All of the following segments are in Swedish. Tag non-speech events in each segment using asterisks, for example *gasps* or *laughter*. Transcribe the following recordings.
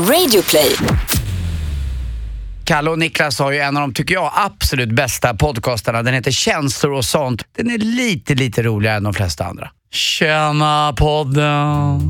Radioplay. Kalle och Niklas har ju en av de, tycker jag, absolut bästa podcastarna. Den heter Känslor och sånt. Den är lite, lite roligare än de flesta andra. Tjena podden!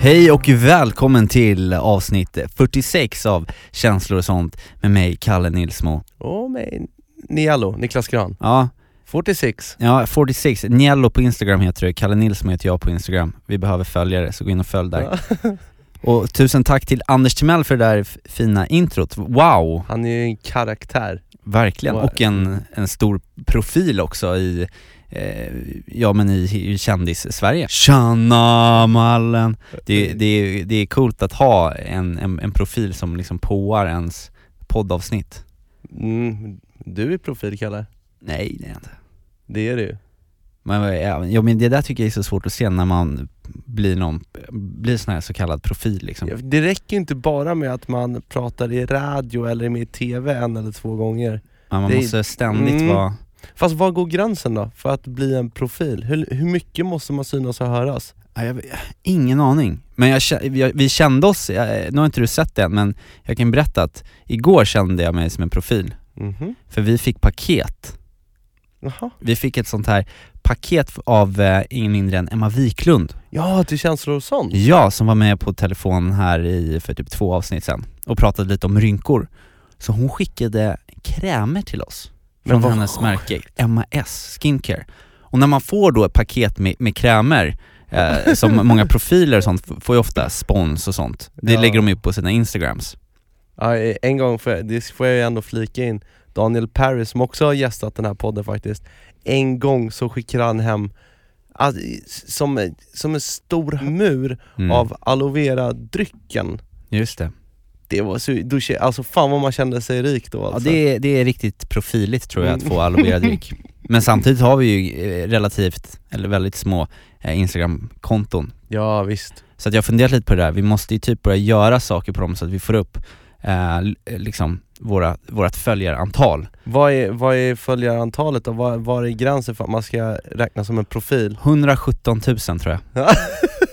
Hej och välkommen till avsnitt 46 av Känslor och sånt med mig, Kalle Nilsmo. Och med Nialo, Niklas Gran. Ja, 46. ja 46, Niello på Instagram heter du, Kalle Nilsmo heter jag på Instagram. Vi behöver följare, så gå in och följ där. *laughs* Och tusen tack till Anders Timell för det där fina introt. Wow, Han är ju en karaktär. verkligen. Och en, en stor profil också i, eh, ja men i, i kändis-Sverige. Tjena mallen! Det, det, är- det är coolt att ha en, en, en profil som liksom påar ens poddavsnitt. Mm, du är profil Kalle. Nej, det är jag inte. Det är du. Men, vad är- ja, men det där tycker jag är så svårt att se när man blir någon, blir sån här så kallad profil liksom. Det räcker ju inte bara med att man pratar i radio eller med i TV en eller två gånger. Ja, man det måste ständigt Mm. vara, Fast var går gränsen då för att bli en profil? Hur, hur mycket måste man synas och höras? ja, jag, ingen aning. Men jag, vi, kände oss, eh, nu har inte du sett det än men jag kan berätta att igår kände jag mig som en profil. Mhm. För vi fick paket. Jaha. Vi fick ett sånt här paket av eh, ingen mindre än Emma Wiklund. Ja, till känslor och sånt. Ja, som var med på telefon här i, för typ två avsnitt sen och pratade lite om rynkor. Så hon skickade krämer till oss från vad hennes märke, Emma S Skincare. Och när man får då ett paket med, med krämer, eh, som *laughs* många profiler och sånt får ju ofta spons och sånt. Det Ja. lägger de upp på sina instagrams. Ja, en gång, får jag, det får jag ju ändå flika in, Daniel Perry som också har gästat den här podden faktiskt, en gång så skickade han hem alltså, som, som en stor mur Mm. av aloe vera-drycken. Just det. Det var så, då, alltså fan vad man kände sig rik då Ja, alltså. det, är, det är riktigt profiligt tror jag att Mm. få aloe vera-dryck. *laughs* Men samtidigt har vi ju eh, relativt, eller väldigt små eh, Instagram-konton. Ja visst. Så att jag har funderat lite på det där, vi måste ju typ börja göra saker på dem så att vi får upp eh, l- liksom våra, vårat följarantal. Vad är, vad är följarantalet då? Vad, vad är gränsen för att man ska räknas som en profil? 117 000 tror jag. *laughs*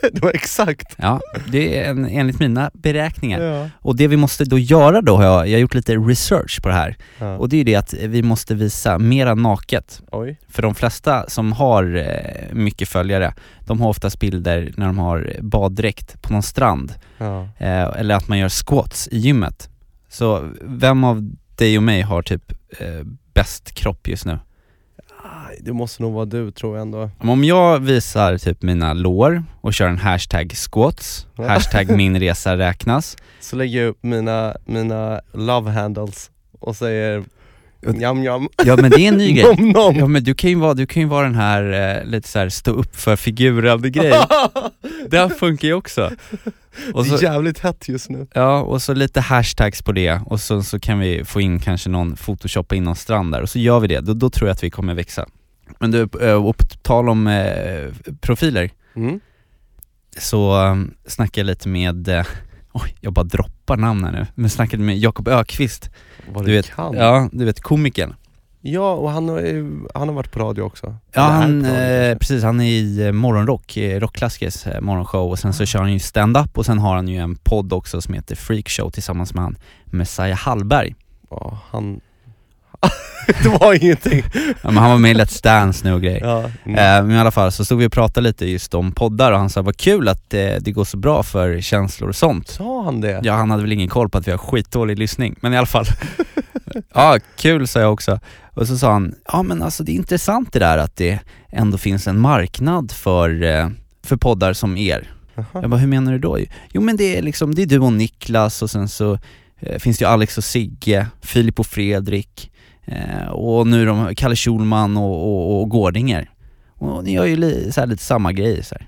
*laughs* det var exakt! Ja, det är en, enligt mina beräkningar. Ja. Och det vi måste då göra då, har jag, jag har gjort lite research på det här, Ja. och det är ju det att vi måste visa mera naket. Oj. För de flesta som har eh, mycket följare, de har oftast bilder när de har baddräkt på någon strand, Ja. eh, eller att man gör squats i gymmet. Så vem av dig och mig har typ eh, bäst kropp just nu? Det måste nog vara du tror jag ändå. Om jag visar typ mina lår och kör en hashtag squats, Ja. hashtag min *laughs* resa räknas, Så lägger jag upp mina, mina love handles och säger njam njam, ja men det är en ny *laughs* grej. nom nom. Ja men du kan ju vara, du kan ju vara den här eh, lite så här stå upp för figuren grej. *laughs* Det funkar ju också. Och det så, är jävligt hett just nu. Ja, och så lite hashtags på det och så, så kan vi få in kanske någon, photoshoppa in någon strand där och så gör vi det, då, då tror jag att vi kommer växa. Men du, eh, och på tal om eh, profiler, Mm. så um, snackade jag lite med, eh, *laughs* oj jag bara droppar namn här nu, men snackade med Jakob Ökvist Vad Du vet, kan. Ja, du vet komikern. Ja, och han har, han har varit på radio också. Ja han, eh, precis, han är i eh, Morgonrock, eh, Rockklassikers morgonshow och sen så kör han ju stand-up och sen har han ju en podd också som heter Freakshow tillsammans med han Messiah Hallberg. Ja, han... *laughs* det var ingenting. Ja, men han var med i Let's Dance nu och grejer. Ja. Mm. Eh, men i alla fall så stod vi och pratade lite just om poddar och han sa vad kul att eh, det går så bra för känslor och sånt. Sa han det? Ja han hade väl ingen koll på att vi har skitdålig lyssning, men i alla fall. *laughs* ja, kul sa jag också. Och så sa han, ja men alltså det är intressant det där att det ändå finns en marknad för, eh, för poddar som er. Jaha. Jag bara, hur menar du då? Jo men det är liksom, det är du och Niklas och sen så eh, finns det ju Alex och Sigge, Filip och Fredrik eh, och nu de, Kalle Schulman och, och, och Gårdinger. Och ni gör ju li, så här, lite samma grejer så här.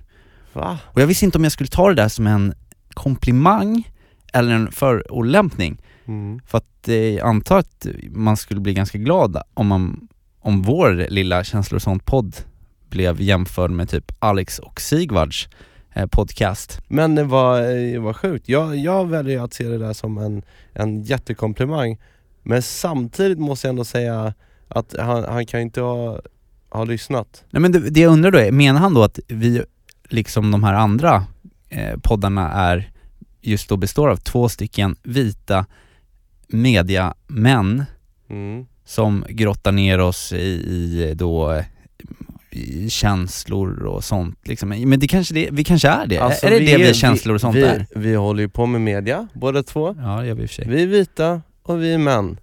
Va? Och jag visste inte om jag skulle ta det där som en komplimang eller en förolämpning. Mm. För att eh, jag antar att man skulle bli ganska glad om, man, om vår lilla känslor och sånt podd blev jämförd med typ Alex och Sigvards eh, podcast. Men det var, det var sjukt. Jag, jag väljer att se det där som en, en jättekomplimang. Men samtidigt måste jag ändå säga att han, han kan inte ha, ha lyssnat. Nej men det, det jag undrar då är, menar han då att vi, liksom de här andra eh, poddarna är, just då består av två stycken vita mediamän Mm. som grottar ner oss i, i då i känslor och sånt liksom. Men det kanske det, vi kanske är det? Alltså, är det vi det vi känslor och sånt vi, är? Vi håller ju på med media, båda två. Ja det gör vi i och för sig. Vi är vita och vi är män.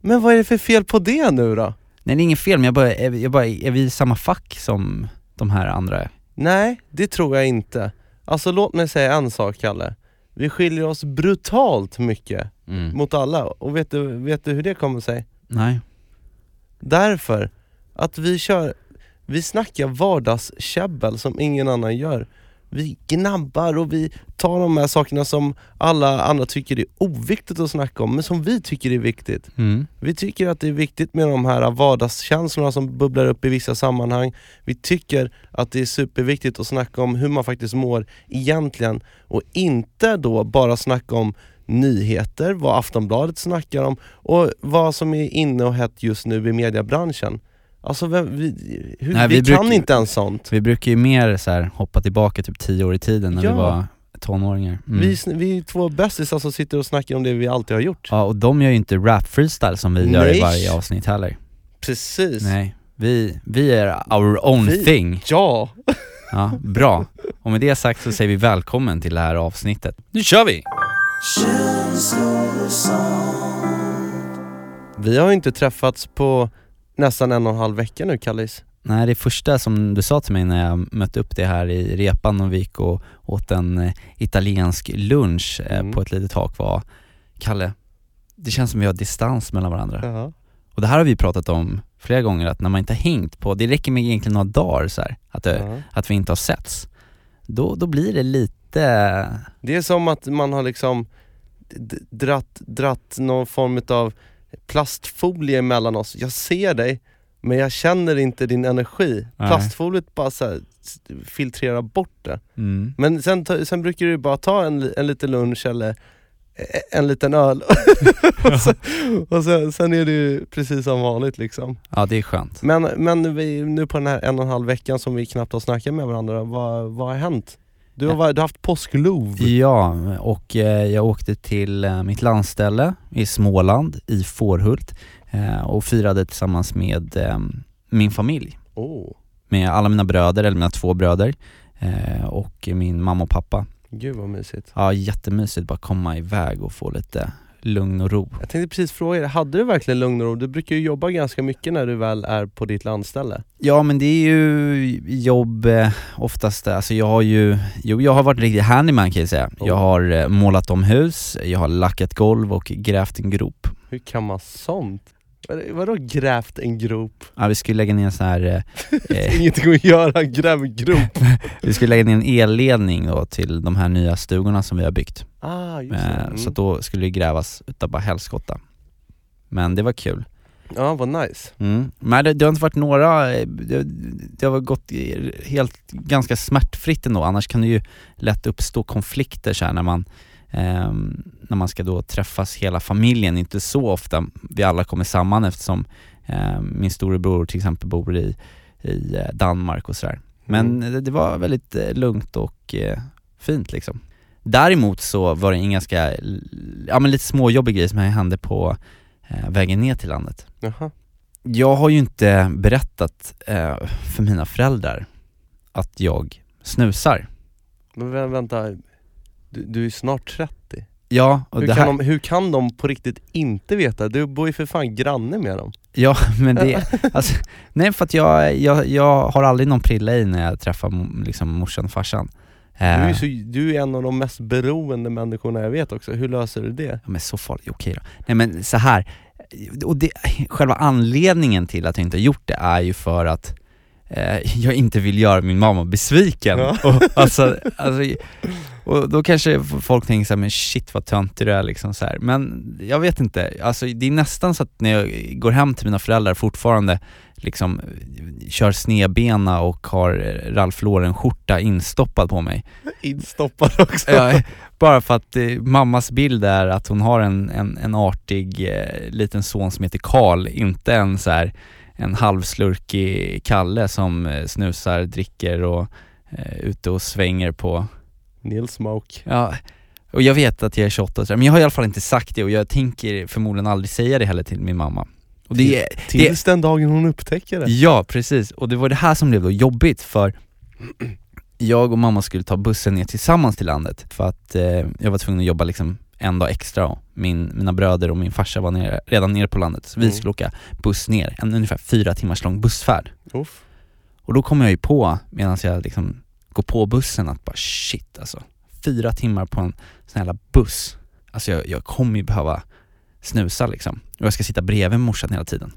Men vad är det för fel på det nu då? Nej det är inget fel men jag bara, är, jag bara, är vi i samma fack som de här andra? Nej, det tror jag inte. Alltså låt mig säga en sak Kalle. Vi skiljer oss brutalt mycket Mm. mot alla. Och vet du, vet du hur det kommer sig? Nej. Därför att vi kör, vi snackar vardagskäbbel som ingen annan gör. Vi gnabbar och vi tar de här sakerna som alla andra tycker är oviktigt att snacka om, men som vi tycker är viktigt. Mm. Vi tycker att det är viktigt med de här vardagskänslorna som bubblar upp i vissa sammanhang. Vi tycker att det är superviktigt att snacka om hur man faktiskt mår egentligen och inte då bara snacka om nyheter, vad Aftonbladet snackar om och vad som är inne och hett just nu i mediebranschen. Alltså vem, vi, hur, Nej, vi, vi kan inte ens sånt. Vi brukar ju mer så här hoppa tillbaka typ tio år i tiden när Ja. vi var tonåringar. Mm. Vi, vi är två bästisar som sitter och snackar om det vi alltid har gjort. Ja och de gör ju inte rap freestyle som vi gör i Nej. varje avsnitt heller. Precis. Nej, vi, vi är our own Vi- thing. Ja! Ja, bra. Och med det sagt så säger vi välkommen till det här avsnittet. Nu kör vi! Vi har ju inte träffats på nästan en och en halv vecka nu Kallis. Nej, det första som du sa till mig när jag mötte upp det här i repan och vi gick och åt en eh, italiensk lunch eh, Mm. på ett litet tak var Kalle, det känns som vi har distans mellan varandra. Ja. Och det här har vi pratat om flera gånger, att när man inte har hängt på, det räcker med egentligen några dagar så här, att, det, Ja. att vi inte har setts. Då, då blir det lite, Det är som att man har liksom dratt, dratt någon form av plastfolie mellan oss. Jag ser dig, men jag känner inte din energi. Nej. Plastfoliet bara så här, filtrerar bort det. mm. Men sen, sen brukar du bara ta en, en liten lunch eller e- en liten öl *laughs* och, sen, och sen, sen är det ju precis som vanligt liksom. ja det är skönt. Men, men vi, nu på den här en och en halv veckan som vi knappt har snackat med varandra, vad, vad har hänt? Du har, varit- du har haft påsklov. Ja, och eh, jag åkte till eh, mitt landställe i Småland, i Fårhult eh, och firade tillsammans med eh, min familj. Oh, Med alla mina bröder, eller mina två bröder och min mamma och pappa. gud vad mysigt. Ja, jättemysigt bara komma iväg och få lite lugn och ro. Jag tänkte precis fråga dig, hade du verkligen lugn och ro? Du brukar ju jobba ganska mycket när du väl är på ditt landställe. Ja men det är ju jobb eh, oftast, alltså jag har ju, jo jag har varit en riktig handyman kan jag säga. Jag Oh. har eh, målat om hus, jag har lackat golv och grävt en grop. Hur kan man sånt? Vad- Vadå grävt en grop? Ja vi skulle lägga ner en sån här, eh, *laughs* eh, Ingenting att göra, gräv en grop. *laughs* vi skulle lägga ner en elledning då till de här nya stugorna som vi har byggt. Ah, just det. Eh, Mm. Så då skulle det grävas utav bara helskotta. Men det var kul. Ja, vad nice. Mm. Men det, det har inte varit några, eh, det, det har gått eh, helt ganska smärtfritt ändå, annars kan det ju lätt uppstå konflikter så här när man ehm, när man ska då träffas hela familjen, inte så ofta vi alla kommer samman eftersom ehm, min storebror till exempel bor i, i eh, Danmark och sådär. Men Mm. det, det var väldigt eh, lugnt och eh, fint liksom. Däremot så var det en ganska, ja men lite småjobbig grej som hände på eh, vägen ner till landet. Jaha. Jag har ju inte berättat eh, för mina föräldrar att jag snusar. Men vä- vänta, du, du är snart 30. Ja, och Hur, det kan här, de, hur kan de på riktigt inte veta? Du bor ju för fan granne med dem. ja *laughs* men det, *laughs* alltså, nej för att jag, jag, jag har aldrig någon prilla i när jag träffar liksom morsan och farsan. Du är, Eh, ju så, du är en av de mest beroende människorna jag vet också. Hur löser du det? Ja men så farligt, okej då. Nej men så här och det, själva anledningen till att jag inte har gjort det är ju för att eh, jag inte vill göra min mamma besviken. Ja. Och, alltså, alltså, Och då kanske folk tänker såhär, men shit vad töntig du är liksom så här. Men jag vet inte, alltså det är nästan så att när jag går hem till mina föräldrar fortfarande liksom kör snedbena och har Ralph Lauren-skjorta instoppad på mig. *laughs* Instoppad också. Ja, bara för att eh, mammas bild är att hon har en, en, en artig eh, liten son som heter Karl, inte en så här, en halvslurkig Kalle som eh, snusar, dricker och eh, ute och svänger på Neil Smoke. Ja, och jag vet att jag är 28 och sådär, men jag har i alla fall inte sagt det och jag tänker förmodligen aldrig säga det heller till min mamma. Och det, är- Tills den dagen hon upptäcker det. Ja, precis. Och det var det här som blev då jobbigt för jag och mamma skulle ta bussen ner tillsammans till landet för att eh, jag var tvungen att jobba liksom en dag extra och min, mina bröder och min farsa var nere, redan nere på landet så vi Mm. skulle åka buss ner, en ungefär fyra timmars lång bussfärd. Uff. Och då kom jag ju på, medan jag liksom går på bussen, att bara shit alltså, fyra timmar på en sån här buss. Alltså jag, jag kommer ju behöva snusa liksom. Och jag ska sitta bredvid morsan hela tiden.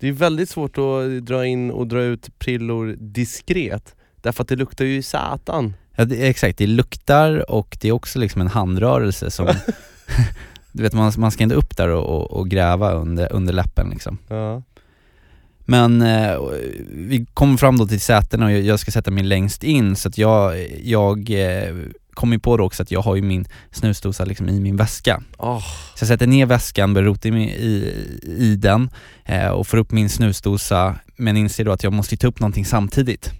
Det är väldigt svårt att dra in och dra ut prillor diskret Därför att det luktar ju satan Ja, det, exakt, det luktar och det är också liksom en handrörelse som *laughs* *laughs* Du vet man, man ska inte upp där och, och, och gräva under, under läppen liksom. ja. Men eh, vi kommer fram då till sätena och jag, ska sätta mig längst in så att jag, jag eh, kom ju på då också att jag har ju min snusdosa liksom i min väska. Åh, Så jag sätter ner väskan, börjar rota i, i, i den eh, och får upp min snusdosa men inser då att jag måste ta upp någonting samtidigt.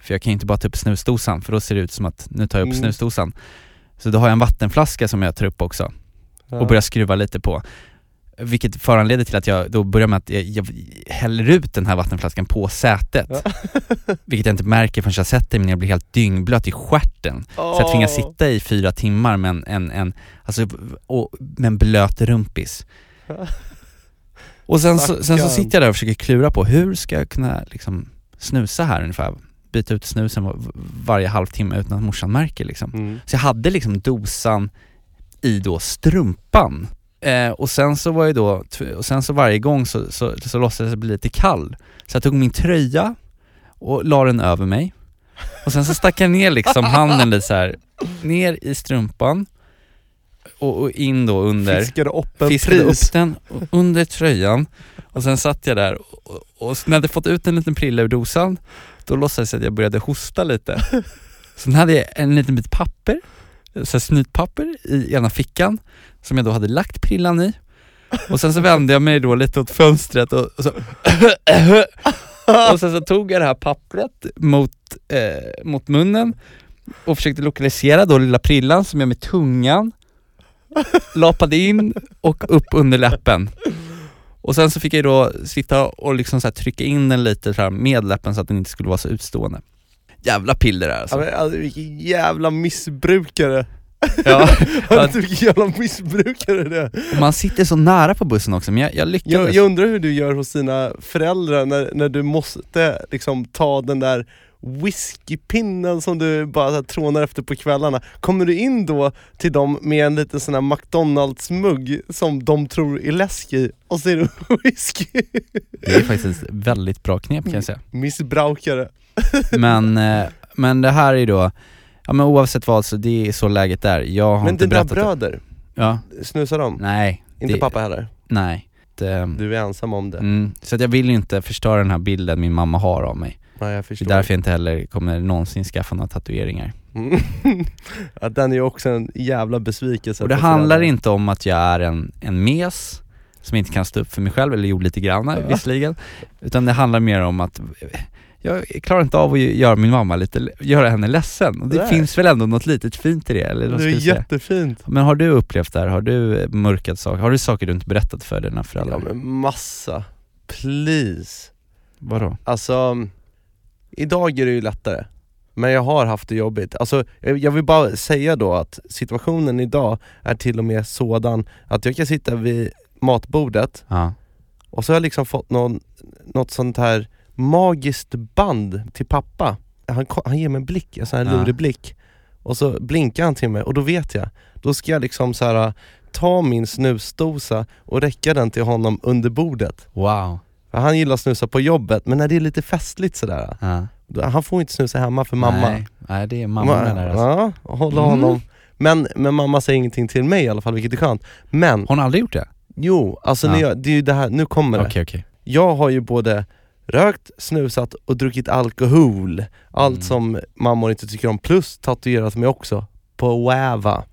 För jag kan ju inte bara ta upp snusdosan för då ser det ut som att nu tar jag upp Mm. snusdosan. Så då har jag en vattenflaska som jag tar upp också och börjar skruva lite på. Vilket föranleder till att jag då börjar med att jag, jag häller ut den här vattenflaskan på sätet. Ja. *laughs* Vilket jag inte märker förrän jag sätter mig ner och blir helt dyngblöt i stjärten. Så jag tvingas sitta i fyra timmar med en, en, en, alltså, och, med en blöt rumpis. *laughs* Och sen så, sen så sitter jag där och försöker klura på hur ska jag kunna liksom snusa här ungefär, byta ut snusen var, varje halvtimme utan att morsan märker liksom. mm. Så jag hade liksom dosan i då strumpan. Eh, och sen så var jag då, och sen så varje gång så, så, så låtsades jag bli lite kall. Så jag tog min tröja och la den över mig. Och sen så stack jag ner liksom *laughs* handen lite så här ner i strumpan och, och in då under Fiskade upp en fiskade pris upp den under tröjan och sen satt jag där och, och när jag hade fått ut en liten prilla ur dosan, då låtsades jag att jag började hosta lite. *laughs* Sen hade jag en liten bit papper, så här snytpapper i ena fickan som jag då hade lagt prillan i. Och sen så vände jag mig då lite åt fönstret och, och så och sen så tog jag det här pappret mot, eh, mot munnen och försökte lokalisera då lilla prillan som jag med tungan lapade in och upp under läppen. Och sen så fick jag då sitta och liksom så här trycka in den lite så här med läppen så att den inte skulle vara så utstående. Jävla piller det här Ja, alltså. men, alltså, vilken jävla missbrukare! Ja, *laughs* Ja. vilken jävla missbrukare det är. man sitter så nära på bussen också men jag, jag lyckades. jag, jag undrar hur du gör hos dina föräldrar när, när du måste liksom ta den där whiskypinnen som du bara så trånar efter på kvällarna. Kommer du in då till dem med en liten sån här McDonalds-mugg som de tror är läsk i och så är det *laughs* whisky? Det är faktiskt ett väldigt bra knep kan jag säga. Missbrukare. *laughs* Men, eh, men det här är då, ja men oavsett vad så det är så läget är. Jag har Men inte dina berättat det. bröder, Ja, snusar de? nej. Inte det, pappa heller? Nej. Det, Du är ensam om det? mm, så att jag vill ju inte förstöra den här bilden min mamma har av mig. Nej jag Det förstår. är därför jag inte heller kommer någonsin skaffa några tatueringar. Mm. *laughs* ja, den är också en jävla besvikelse Och det handlar föräldrar. inte om att jag är en, en mes som inte kan stå upp för mig själv, eller gjorde lite grann Ja. visserligen. Utan det handlar mer om att jag klarar inte av att göra min mamma lite, göra henne ledsen. Och det Nej. finns väl ändå något litet fint i det, eller vad Det är jättefint. Men har du upplevt det här? Har du mörkat saker? Har du saker du inte berättat för dina föräldrar? Ja men massa. Please. Vadå? Alltså, idag är det ju lättare. Men jag har haft det jobbigt. Alltså, jag jag vill bara säga då att situationen idag är till och med sådan att jag kan sitta vid matbordet Ja. och så har jag liksom fått någon, något sånt här magiskt band till pappa. Han, han ger mig en blick, en sån här Ja. lurig blick. Och så blinkar han till mig och då vet jag. Då ska jag liksom så här ta min snusdosa och räcka den till honom under bordet. Wow. För han gillar att snusa på jobbet, men när det är lite festligt sådär Ja. Han får inte snusa hemma för mamma. Nej, nej det är mamma där alltså. Ja, hålla Mm. honom. Men, men mamma säger ingenting till mig i alla fall, vilket är skönt. Men, Hon har aldrig gjort det? jo, alltså Ja. jag, det är ju det här, nu kommer det. Okej okej. Jag har ju både rökt, snusat och druckit alkohol. Allt Mm. som mammor inte tycker om, plus tatuerat mig också. På wäva,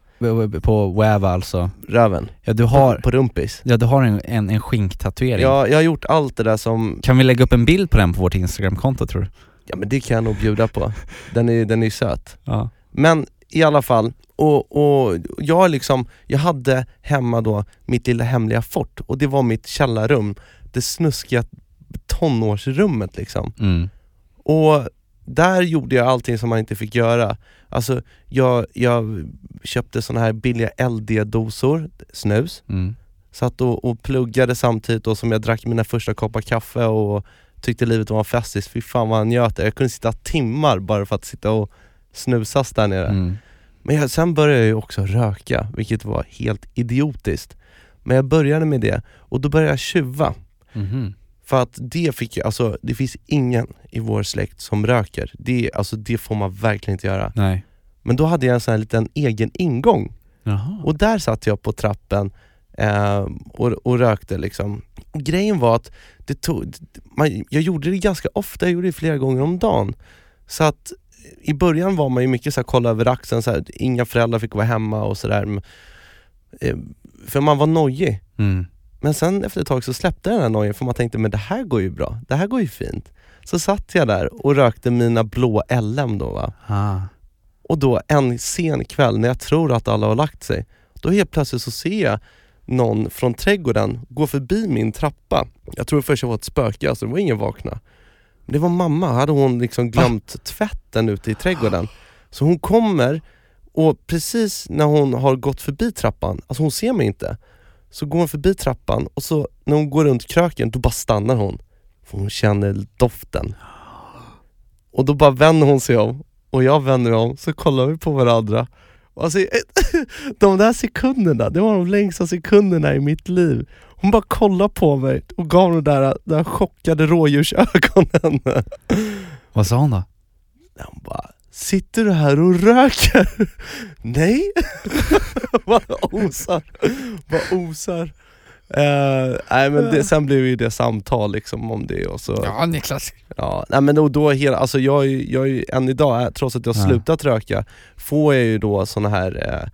På- Wäva alltså. röven. Ja du har, På, på rumpis. ja, du har en, en, en skinktatuering. Ja, jag har gjort allt det där som, Kan vi lägga upp en bild på den på vårt instagramkonto tror du? ja men det kan jag nog bjuda på. Den är, den är söt. Ja. Men i alla fall, och, och jag liksom, jag hade hemma då mitt lilla hemliga fort och det var mitt källarrum, det snuskiga tonårsrummet liksom. Mm. Och där gjorde jag allting som man inte fick göra. Alltså jag, jag köpte såna här billiga LD-dosor, snus, Mm. satt och, och pluggade samtidigt då som jag drack mina första koppar kaffe och tyckte livet var festis. Fy fan vad han njöt. Jag kunde sitta timmar bara för att sitta och snusas där nere. Mm. Men jag, sen började jag också röka, vilket var helt idiotiskt. Men jag började med det, och då började jag tjuva. Mhm. För att det fick jag, alltså det finns ingen i vår släkt som röker. Det, alltså, det får man verkligen inte göra. Nej. Men då hade jag en sån här liten egen ingång. Jaha. Och där satt jag på trappen eh, och, och rökte liksom. Och grejen var att det tog, man, jag gjorde det ganska ofta, jag gjorde det flera gånger om dagen. Så att i början var man ju mycket så här, kolla över axeln, så här, inga föräldrar fick vara hemma och sådär. Eh, för man var nojig. Mm. Men sen efter ett tag så släppte jag den här nojen för man tänkte, men det här går ju bra, det här går ju fint. Så satt jag där och rökte mina blå LM då va. Ah. Och då en sen kväll när jag tror att alla har lagt sig, då helt plötsligt så ser jag någon från trädgården gå förbi min trappa. Jag tror först jag var ett spöke, alltså det var ingen vakna. Men det var mamma, hade hon liksom glömt tvätten ute i trädgården. Så hon kommer och precis när hon har gått förbi trappan, alltså hon ser mig inte, så går hon förbi trappan och så när hon går runt kröken, då bara stannar hon. För hon känner doften. Och då bara vänder hon sig om och jag vänder mig om, så kollar vi på varandra. Och Alltså, *laughs* de där sekunderna, det var de längsta sekunderna i mitt liv. Hon bara kollade på mig och gav de där, där chockade rådjursögonen. Vad sa hon då? Hon bara, sitter du här och röker? *laughs* Nej! *laughs* Vad osar, vad osar. Eh, nej men det, sen blev ju det samtal liksom om det och så Ja Niklas. Ja, nej men då, då hela, alltså jag, är ju- jag är ju än idag, eh, trots att jag har Ja. slutat röka, får jag ju då såna här eh,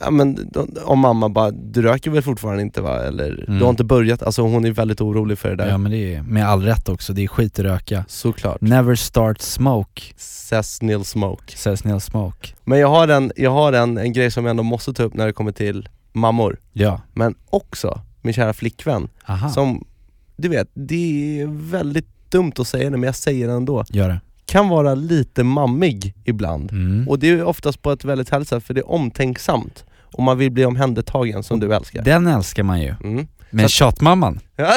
Ja men om mamma bara, du röker väl fortfarande inte va? Eller Mm. du har inte börjat? Alltså hon är väldigt orolig för det där Ja men det är med all rätt också, det är skit att röka. Såklart, Never start smoke, says Neil Smoke says Neil Smoke. Men jag har, en, jag har en, en grej som jag ändå måste ta upp när det kommer till mammor Ja. Men också min kära flickvän, Aha. som du vet, det är väldigt dumt att säga det men jag säger det ändå Gör det. Kan vara lite mammig ibland Mm. Och det är oftast på ett väldigt härligt sätt för det är omtänksamt och man vill bli omhändertagen som du älskar. Den älskar man ju. Mm. Men Så tjatmamman, *laughs* Ja.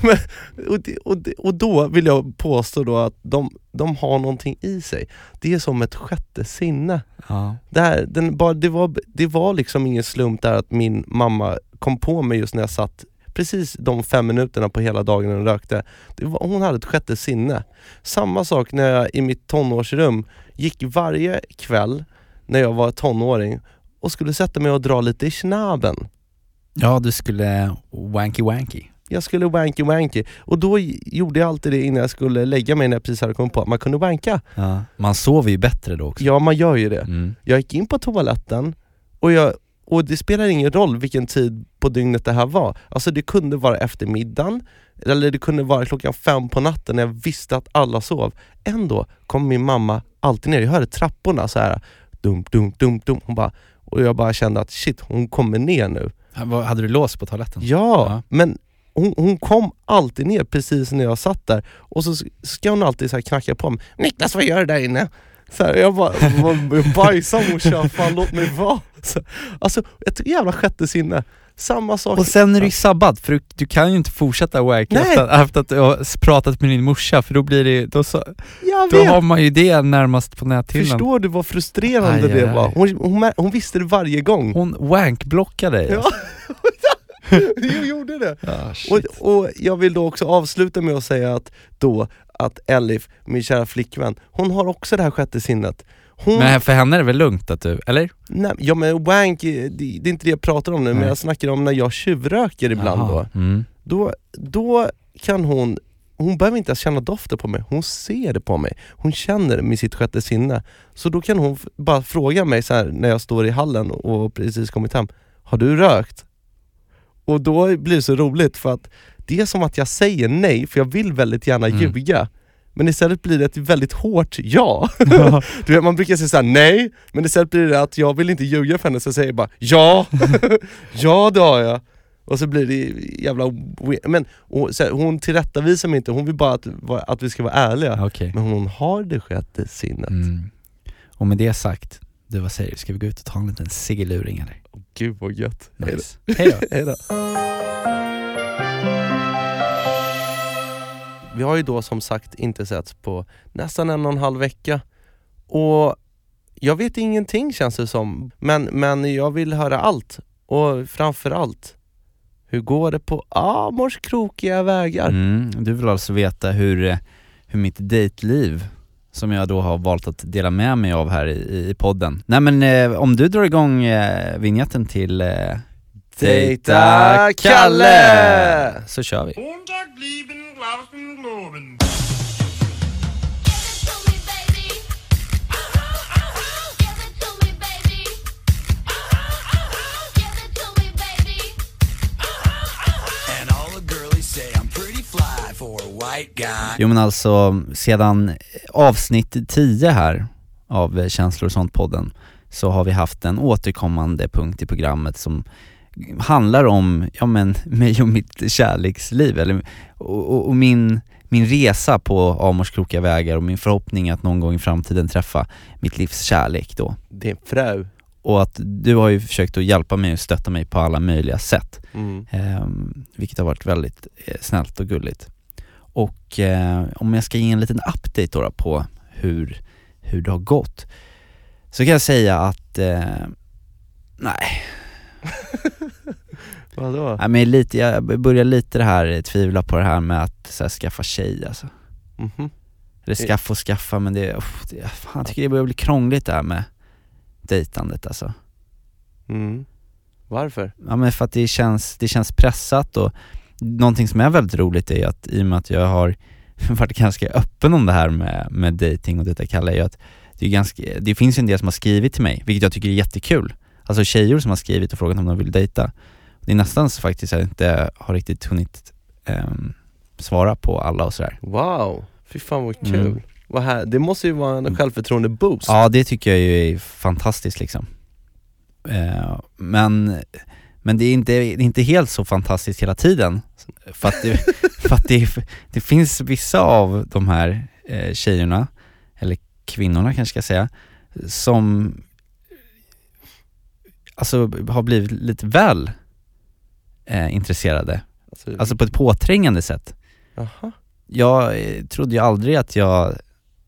Men, och, det, och, det, och då vill jag påstå då att de, de har någonting i sig. Det är som ett sjätte sinne. ja. Det, här, den, bara, det, var, det var liksom ingen slump där att min mamma kom på mig just när jag satt precis de fem minuterna på hela dagen när hon rökte. Var, hon hade ett sjätte sinne. Samma sak när jag i mitt tonårsrum gick varje kväll när jag var tonåring och skulle sätta mig och dra lite i snaben. ja du skulle wanky wanky. Jag skulle wanky wanky och då gjorde jag alltid det innan jag skulle lägga mig när jag precis hade kommit på att man kunde wanka. Ja. Man sover ju bättre då också. Ja, man gör ju det. Mm. Jag gick in på toaletten och, jag, och det spelar ingen roll vilken tid på dygnet det här var. Alltså det kunde vara eftermiddagen, eller det kunde vara klockan fem på natten när jag visste att alla sov. Ändå kom min mamma alltid ner, jag hörde trapporna så här dum, dum, dum, dum. Hon bara, och jag bara kände att shit, hon kommer ner nu. Hade du lås på toaletten? Ja, Ja. men hon, hon kom alltid ner precis när jag satt där och så ska hon alltid så knacka på mig. Niklas vad gör du där inne? Så här, jag bara, "Vad- bajsa morsan, fan låt mig vara. Så, alltså ett jävla sjätte sinne. Samma sak. Och sen är det ju sabbat, för du, du kan ju inte fortsätta wanka Nej. efter, efter att du har pratat med din morsa, för då blir det då, så, då har man ju det närmast på näthinnan. Förstår du vad frustrerande Aj, aj, det var? aj. Hon, hon, mär- hon visste det varje gång. Hon wankblockade dig Ja. alltså. *laughs* jag gjorde det! Ah, Och, och jag vill då också avsluta med att säga att då att Elif, min kära flickvän, hon har också det här sjätte sinnet. Hon, Men för henne är det väl lugnt att du, eller? nej, ja men wank, det, det är inte det jag pratar om nu, men Nej. jag snackar om när jag tjuvröker ibland då. Jaha. Mm. då. Då kan hon, hon behöver inte ens känna doften på mig, hon ser det på mig. Hon känner med sitt sjätte sinne. Så då kan hon bara fråga mig så här när jag står i hallen och precis kommit hem, har du rökt? Och då blir det så roligt för att det är som att jag säger nej, för jag vill väldigt gärna Mm. ljuga. Men istället blir det ett väldigt hårt ja. *laughs* du vet, man brukar säga såhär nej, men istället blir det att jag vill inte ljuga för henne, så jag säger bara ja, *laughs* ja det har jag. Och så blir det jävla men och, så här, hon tillrättavisar mig inte, hon vill bara att, att vi ska vara ärliga. Okej. Men hon har det sjätte sinnet. Mm. Och med det sagt, du vad säger du? Ska vi gå ut och ta en liten ciggeluring eller? Gud vad gött. Nice. Hej då. Hej Vi har ju då som sagt inte setts på nästan en och en halv vecka och jag vet ingenting känns det som, men, men jag vill höra allt och framförallt hur går det på Amors krokiga vägar? Mm. Du vill alltså veta hur, hur mitt dejtliv som jag då har valt att dela med mig av här i, i podden. Nej men eh, om du drar igång eh, vignetten till eh, Dejta Kalle! Så kör vi. Glauben globen. And all the girlies say I'm pretty fly for a white guy. Jo men alltså, sedan avsnitt 10 här av Känslor och sånt-podden så har vi haft en återkommande punkt i programmet som handlar om, ja men, *laughs* mig och mitt kärleksliv, eller, och, och, och min, min resa på Amors krokiga vägar och min förhoppning att någon gång i framtiden träffa mitt livs kärlek då. Din fru. Och att du har ju försökt att hjälpa mig och stötta mig på alla möjliga sätt. Mm. Ehm, vilket har varit väldigt eh, snällt och gulligt. Och eh, om jag ska ge en liten update då, då på hur, hur det har gått, så kan jag säga att, eh, nej, *laughs* Vadå? nej men lite, jag börjar lite det här tvivla på det här med att så här, skaffa tjej alltså. Mhm. Eller skaffa och skaffa men det, uff, det fan, jag tycker det börjar bli krångligt det här med dejtandet alltså. Mm. Varför? Ja men för att det känns, det känns pressat och någonting som är väldigt roligt är att i och med att jag har *laughs* varit ganska öppen om det här med, med dating och detta kallar jag att det, är ganska, det finns ju en del som har skrivit till mig, vilket jag tycker är jättekul. Alltså tjejer som har skrivit och frågat om de vill dejta. Det är nästan så faktiskt att jag inte har riktigt hunnit ehm, svara på alla och sådär. Wow, fy fan vad kul. Mm. Vad här, det måste ju vara en självförtroende boost. Ja det tycker jag ju är fantastiskt liksom. Eh, men, men det är, inte, det är inte helt så fantastiskt hela tiden. För att det, *laughs* för att det, det finns vissa av de här eh, tjejerna, eller kvinnorna kanske ska säga, som alltså har blivit lite väl eh, intresserade. Alltså, Alltså på ett påträngande sätt. Jaha. Jag eh, trodde ju aldrig att jag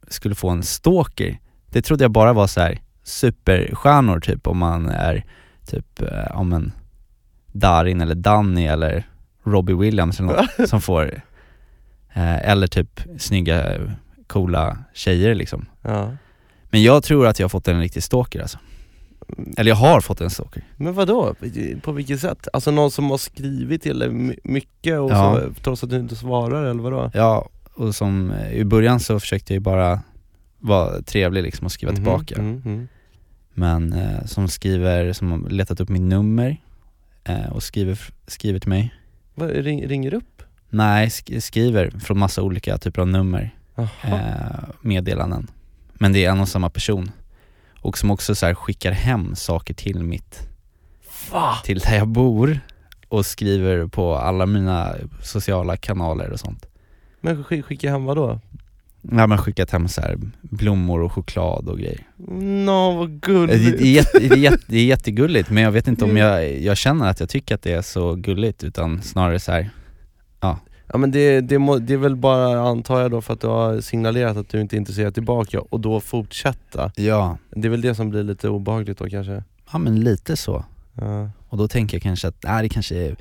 skulle få en stalker. Det trodde jag bara var så här superstjärnor typ om man är typ, eh, om en Darin eller Danny eller Robbie Williams eller något *laughs* som får, eh, eller typ snygga, coola tjejer liksom. Ja. Men jag tror att jag har fått en riktig stalker alltså. Eller jag har fått en stalker. Men vad då? På vilket sätt? Alltså någon som har skrivit till dig my- mycket och Ja. så, trots att du inte svarar eller vadå? Ja, och som, eh, i början så försökte jag ju bara vara trevlig liksom och skriva Mhm, tillbaka. mm, mm. Men eh, som skriver, som har letat upp mitt nummer eh, och skriver, skriver till mig. Vad, ring, ringer upp? Nej, sk- skriver från massa olika typer av nummer, eh, meddelanden. Men det är en och samma person. Och som också så här skickar hem saker till mitt, Va? till där jag bor och skriver på alla mina sociala kanaler och sånt. Men sk- skicka hem vad då? Ja men skickat hem så blommor och choklad och grejer. Nå vad Det, gulligt! det, är jätte, det, är jätte, det är *laughs* jättegulligt men jag vet inte om jag, jag känner att jag tycker att det är så gulligt utan snarare så här. Ja men det, det, må, det är väl bara, antar jag då, för att du har signalerat att du inte är intresserad tillbaka och då fortsätta. Ja, Det är väl det som blir lite obehagligt då kanske? ja men lite så. Ja. Och då tänker jag kanske att, nej det kanske är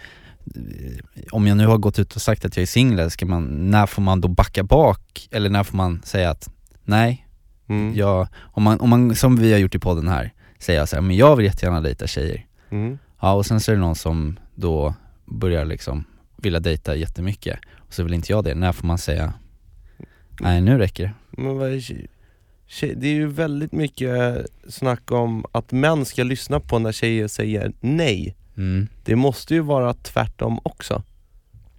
om jag nu har gått ut och sagt att jag är singel, ska man, när får man då backa bak? Eller när får man säga att nej, Mm. jag, om, man, om man, som vi har gjort i podden här, säger jag så här, men jag vill jättegärna dejta tjejer. Mm. Ja och sen så är det någon som då börjar liksom vilja dejta jättemycket, och så vill inte jag det. När får man säga, nej nu räcker det. Men vad är tje- tje- det är ju väldigt mycket snack om att män ska lyssna på när tjejer säger nej. Mm. Det måste ju vara tvärtom också.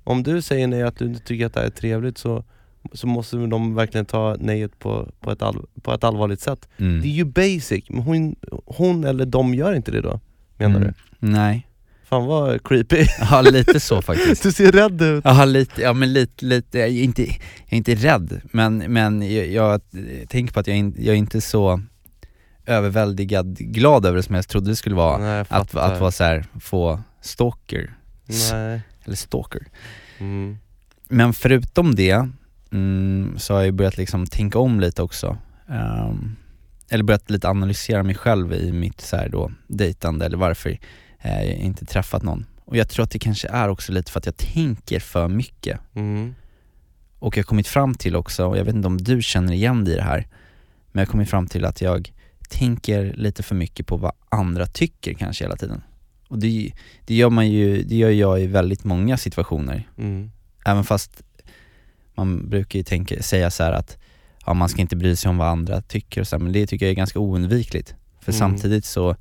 Om du säger nej att du inte tycker att det här är trevligt så, så måste de verkligen ta nejet på, på, ett, all, på ett allvarligt sätt. Mm. Det är ju basic, men hon, hon eller de gör inte det då, menar Mm. Nej, du? Fan vad creepy. ja lite så *laughs* faktiskt. Du ser rädd ut. Ja lite, ja men lite, lite jag, är inte, jag är inte rädd, men, men jag, jag tänker på att jag, in, jag är inte så överväldigad glad över det som jag trodde det skulle vara. Nej, att, att vara så här, få stalker, Nej. eller stalker. Mm. Men förutom det, mm, så har jag börjat liksom tänka om lite också. Ehm, eller börjat lite analysera mig själv i mitt så här då, dejtande eller varför eh, jag inte träffat någon. Och jag tror att det kanske är också lite för att jag tänker för mycket. Mm. Och jag har kommit fram till också, och jag vet inte om du känner igen dig i det här, men jag har kommit fram till att jag tänker lite för mycket på vad andra tycker kanske hela tiden. Och det, det gör man ju, det gör jag i väldigt många situationer. Mm. Även fast man brukar ju tänka, säga så här att ja, man ska inte bry sig om vad andra tycker och så här, men det tycker jag är ganska oundvikligt. För Mm. samtidigt så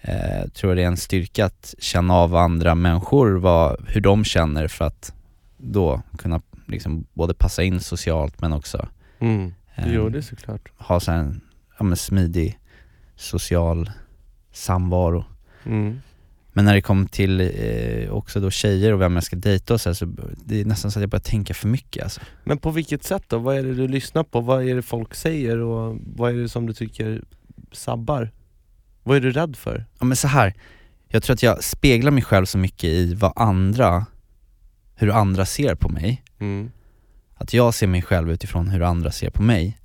eh, tror det är en styrka att känna av andra människor, vad, hur de känner för att då kunna liksom både passa in socialt men också Mm. eh, gör det såklart. ha så en ja, men smidig social samvaro. Mm. Men när det kommer till eh, också då tjejer och vem jag ska dejta och så, här, så det är nästan så att jag börjar tänka för mycket alltså. Men på vilket sätt då? Vad är det du lyssnar på? Vad är det folk säger och vad är det som du tycker sabbar? Vad är du rädd för? Ja men så här. jag tror att jag speglar mig själv så mycket i vad andra, hur andra ser på mig. Mm. Att jag ser mig själv utifrån hur andra ser på mig.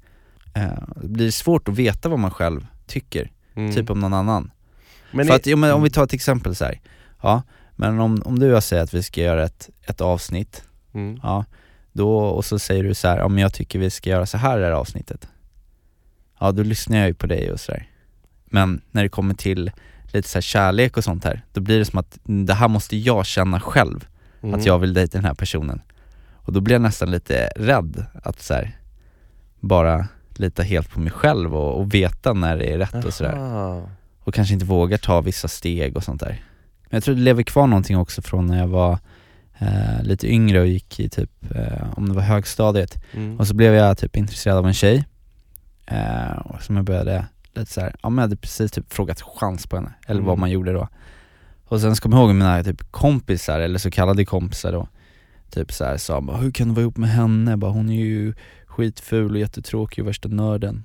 Eh, det blir svårt att veta vad man själv tycker, Mm. typ om någon annan. Men För är- att, ja, men om vi tar ett exempel så här. ja, men om, om du och jag säger att vi ska göra ett, ett avsnitt, mm. ja, då, och så säger du så här, ja men jag tycker vi ska göra så här i det här avsnittet. Ja, då lyssnar jag ju på dig och sådär. Men när det kommer till lite så här kärlek och sånt här, då blir det som att det här måste jag känna själv, Mm. att jag vill dejta den här personen. Och då blir jag nästan lite rädd att så här, bara lita helt på mig själv och, och veta när det är rätt och sådär Aha. och kanske inte vågar ta vissa steg och sånt där. Men jag tror det lever kvar någonting också från när jag var eh, lite yngre och gick i typ, eh, om det var högstadiet, Mm. och så blev jag typ intresserad av en tjej, eh, och som jag började lite så här, ja men jag hade precis typ frågat chans på henne, eller Mm. vad man gjorde då. Och sen så kommer jag ihåg mina typ kompisar, eller så kallade kompisar då, typ så här, sa bara, hur kan du vara ihop med henne? Bara, hon är ju skitful och jättetråkig och värsta nörden.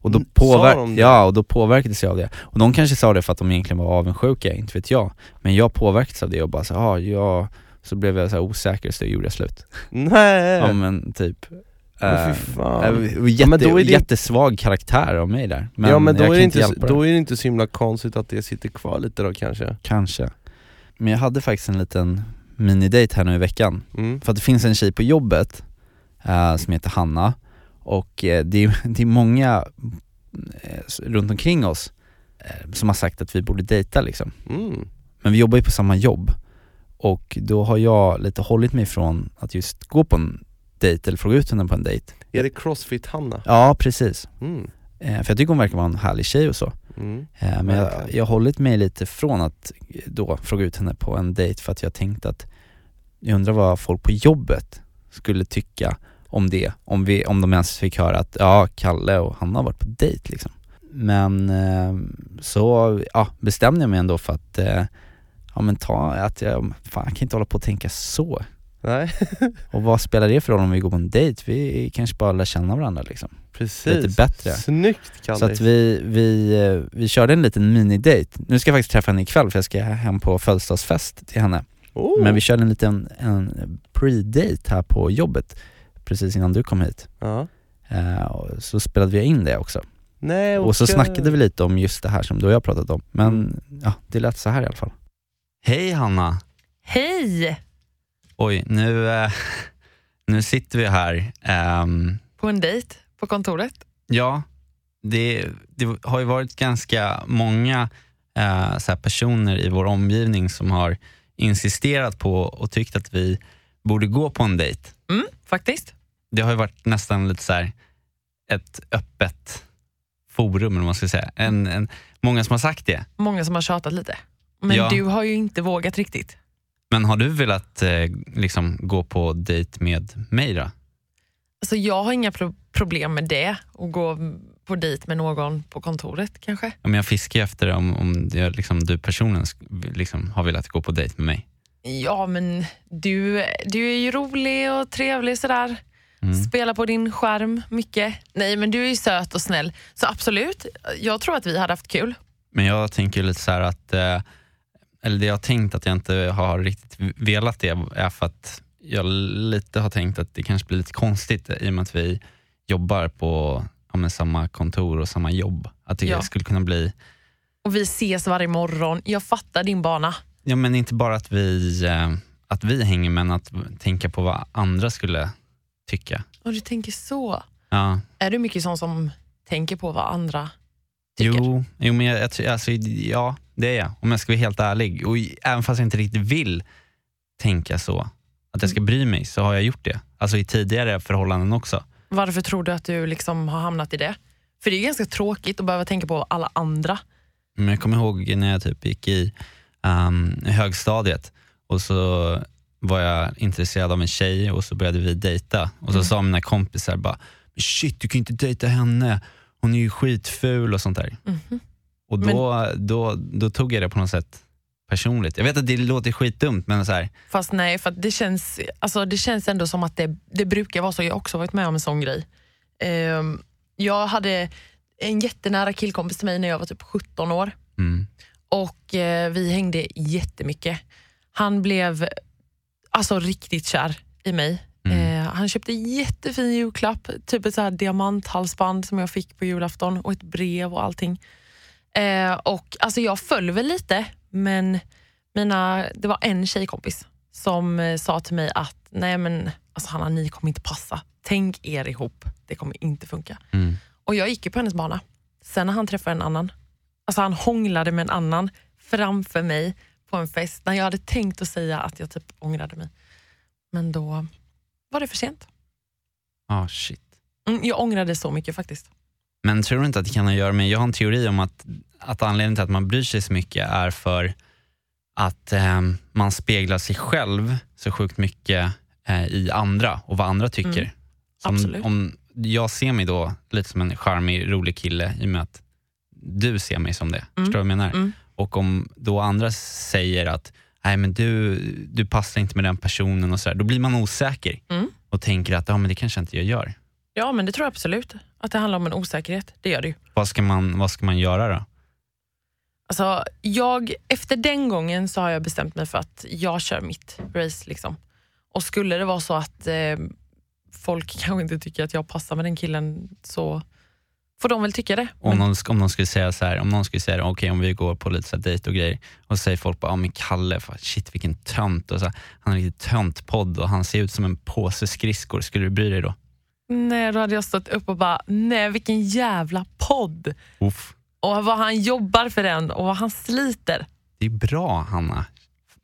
Och då, Mm, påver- ja, och då påverkades jag av det. Och de kanske sa det för att de egentligen var avundsjuka, inte vet jag. Men jag påverkades av det och bara så ah, ja, så blev jag så osäker så gjorde jag slut. Nej! Ja men typ Fan. eh, jätte, men då är det- Jättesvag karaktär av mig där. Men, ja men då är, inte inte, då är det inte så himla konstigt att det sitter kvar lite då kanske Kanske. Men jag hade faktiskt en liten minidate här nu i veckan. mm. För att det finns en tjej på jobbet eh, som heter Hanna och eh, det, är, *laughs* det är många runt omkring oss som har sagt att vi borde dejta liksom. Mm. Men vi jobbar ju på samma jobb och då har jag lite hållit mig från att just gå på en dejt eller fråga ut henne på en dejt. Är det Crossfit-Hanna? Ja precis, Mm. eh, för jag tycker hon verkar vara en härlig tjej och så. Mm. Eh, Men jag, jag har hållit mig lite från att eh, då fråga ut henne på en dejt för att jag tänkte att jag undrar vad folk på jobbet skulle tycka om det, om, vi, om de ens fick höra att ja, Kalle och Hanna har varit på dejt liksom. Men eh, så ja, bestämde jag mig ändå för att ja men ta, att jag, fan jag kan inte hålla på och tänka så. Nej, *laughs* Och vad spelar det för roll om vi går på en dejt? Vi kanske bara lär känna varandra liksom. precis. Lite bättre. Snyggt Kalle. Så att vi, vi, eh, vi körde en liten minidate. Nu ska jag faktiskt träffa henne ikväll för jag ska hem på födelsedagsfest till henne. oh. Men vi körde en liten en pre-date här på jobbet precis innan du kom hit. ja. Och så spelade vi in det också. Nej, Och så okej. snackade vi lite om just det här som du och jag pratat om. Men Mm. ja, det lät så här i alla fall. Hej Hanna! Hej! Oj, nu, eh, *laughs* nu sitter vi här. Ehm, På en dejt på kontoret. ja, det, det har ju varit ganska många eh, så här personer i vår omgivning som har insisterat på och tyckt att vi borde gå på en dejt. Mm, faktiskt. Det har ju varit nästan lite så här ett öppet forum, eller vad man ska säga. En, en, många som har sagt det. Många som har tjatat lite. Men Ja. du har ju inte vågat riktigt. Men har du velat eh, liksom gå på dejt med mig då? Alltså jag har inga pro- problem med det, att gå på dejt med någon på kontoret kanske. Ja, men jag fiskar efter om, om är liksom, du personligen liksom, har velat gå på dejt med mig. Ja men du, du är ju rolig och trevlig sådär. Mm. Spelar på din skärm mycket. Nej men du är ju söt och snäll. Så absolut, jag tror att vi hade haft kul. Men jag tänker lite så här att, eh, eller det jag har tänkt att jag inte har riktigt velat det är för att jag lite har tänkt att det kanske blir lite konstigt i och med att vi jobbar på ja, samma kontor och samma jobb. Att det Ja. skulle kunna bli, Och vi ses varje morgon. Jag fattar din bana. ja men inte bara att vi, eh, att vi hänger men att tänka på vad andra skulle tycka. Och du tänker så. Ja. Är du mycket sån som tänker på vad andra tycker? Jo, jo men jag, jag, alltså, ja det är jag. Om jag ska vara helt ärlig. Och även fast jag inte riktigt vill tänka så, att jag ska bry mig, så har jag gjort det. Alltså i tidigare förhållanden också. Varför tror du att du liksom har hamnat i det? För det är ganska tråkigt att behöva tänka på alla andra. Men jag kommer ihåg när jag typ gick i um, högstadiet och så var jag intresserad av en tjej och så började vi dejta. Och så sa mina kompisar bara, "Men shit du kan ju inte dejta henne, hon är ju skitful och sånt där. Mhm. Och då, då, då tog jag det på något sätt personligt. Jag vet att det låter skitdumt men så här, Fast nej, för det, känns, alltså det känns ändå som att det, det brukar vara så. Jag har också varit med om en sån grej. Ehm, jag hade en jättenära killkompis till mig när jag var typ 17 år mm, och eh, vi hängde jättemycket. Han blev alltså riktigt kär i mig. Mm. Eh, han köpte jättefin julklapp, typ ett så här diamanthalsband som jag fick på julafton och ett brev och allting. Eh, och alltså jag föll väl lite, men mina, det var en tjejkompis som eh, sa till mig att nej men alltså Hanna, ni kommer inte passa. Tänk er ihop, det kommer inte funka. mm. Och jag gick ju på hennes bana. Sen när han träffade en annan, alltså han hånglade med en annan framför mig på en fest när jag hade tänkt att säga att jag typ ångrade mig. Men då var det för sent. Ah, shit. Mm, jag ångrade så mycket faktiskt. Men tror du inte att det kan ha att göra med, jag har en teori om att, att anledningen till att man bryr sig så mycket är för att eh, man speglar sig själv så sjukt mycket eh, i andra och vad andra tycker. Mm, om, absolut. om jag ser mig då lite som en charmig, rolig kille i och med att du ser mig som det. Förstår du vad jag menar? mm. Och om då andra säger att Nej, men du, du passar inte med den personen och så där, då blir man osäker Mm. och tänker att ja, men det kanske inte jag gör. Ja men det tror jag absolut. Att det handlar om en osäkerhet. Det gör det ju. Vad ska man, vad ska man göra då? Alltså, jag, efter den gången så har jag bestämt mig för att jag kör mitt race. Liksom. Och skulle det vara så att eh, folk *laughs* kanske inte tycker att jag passar med den killen så får de väl tycka det. Om, Men, någon, om någon skulle säga så här, om någon skulle säga okej om vi går på lite så här dejt och grejer och säger folk bara, ja men Kalle, fan, shit vilken tönt och så här, han har en riktigt tönt podd och han ser ut som en påse skridskor, skulle du bry dig då? Nej, då hade jag stått upp och bara, nej vilken jävla podd. Uff. Och vad han jobbar för den och vad han sliter. Det är bra Hanna.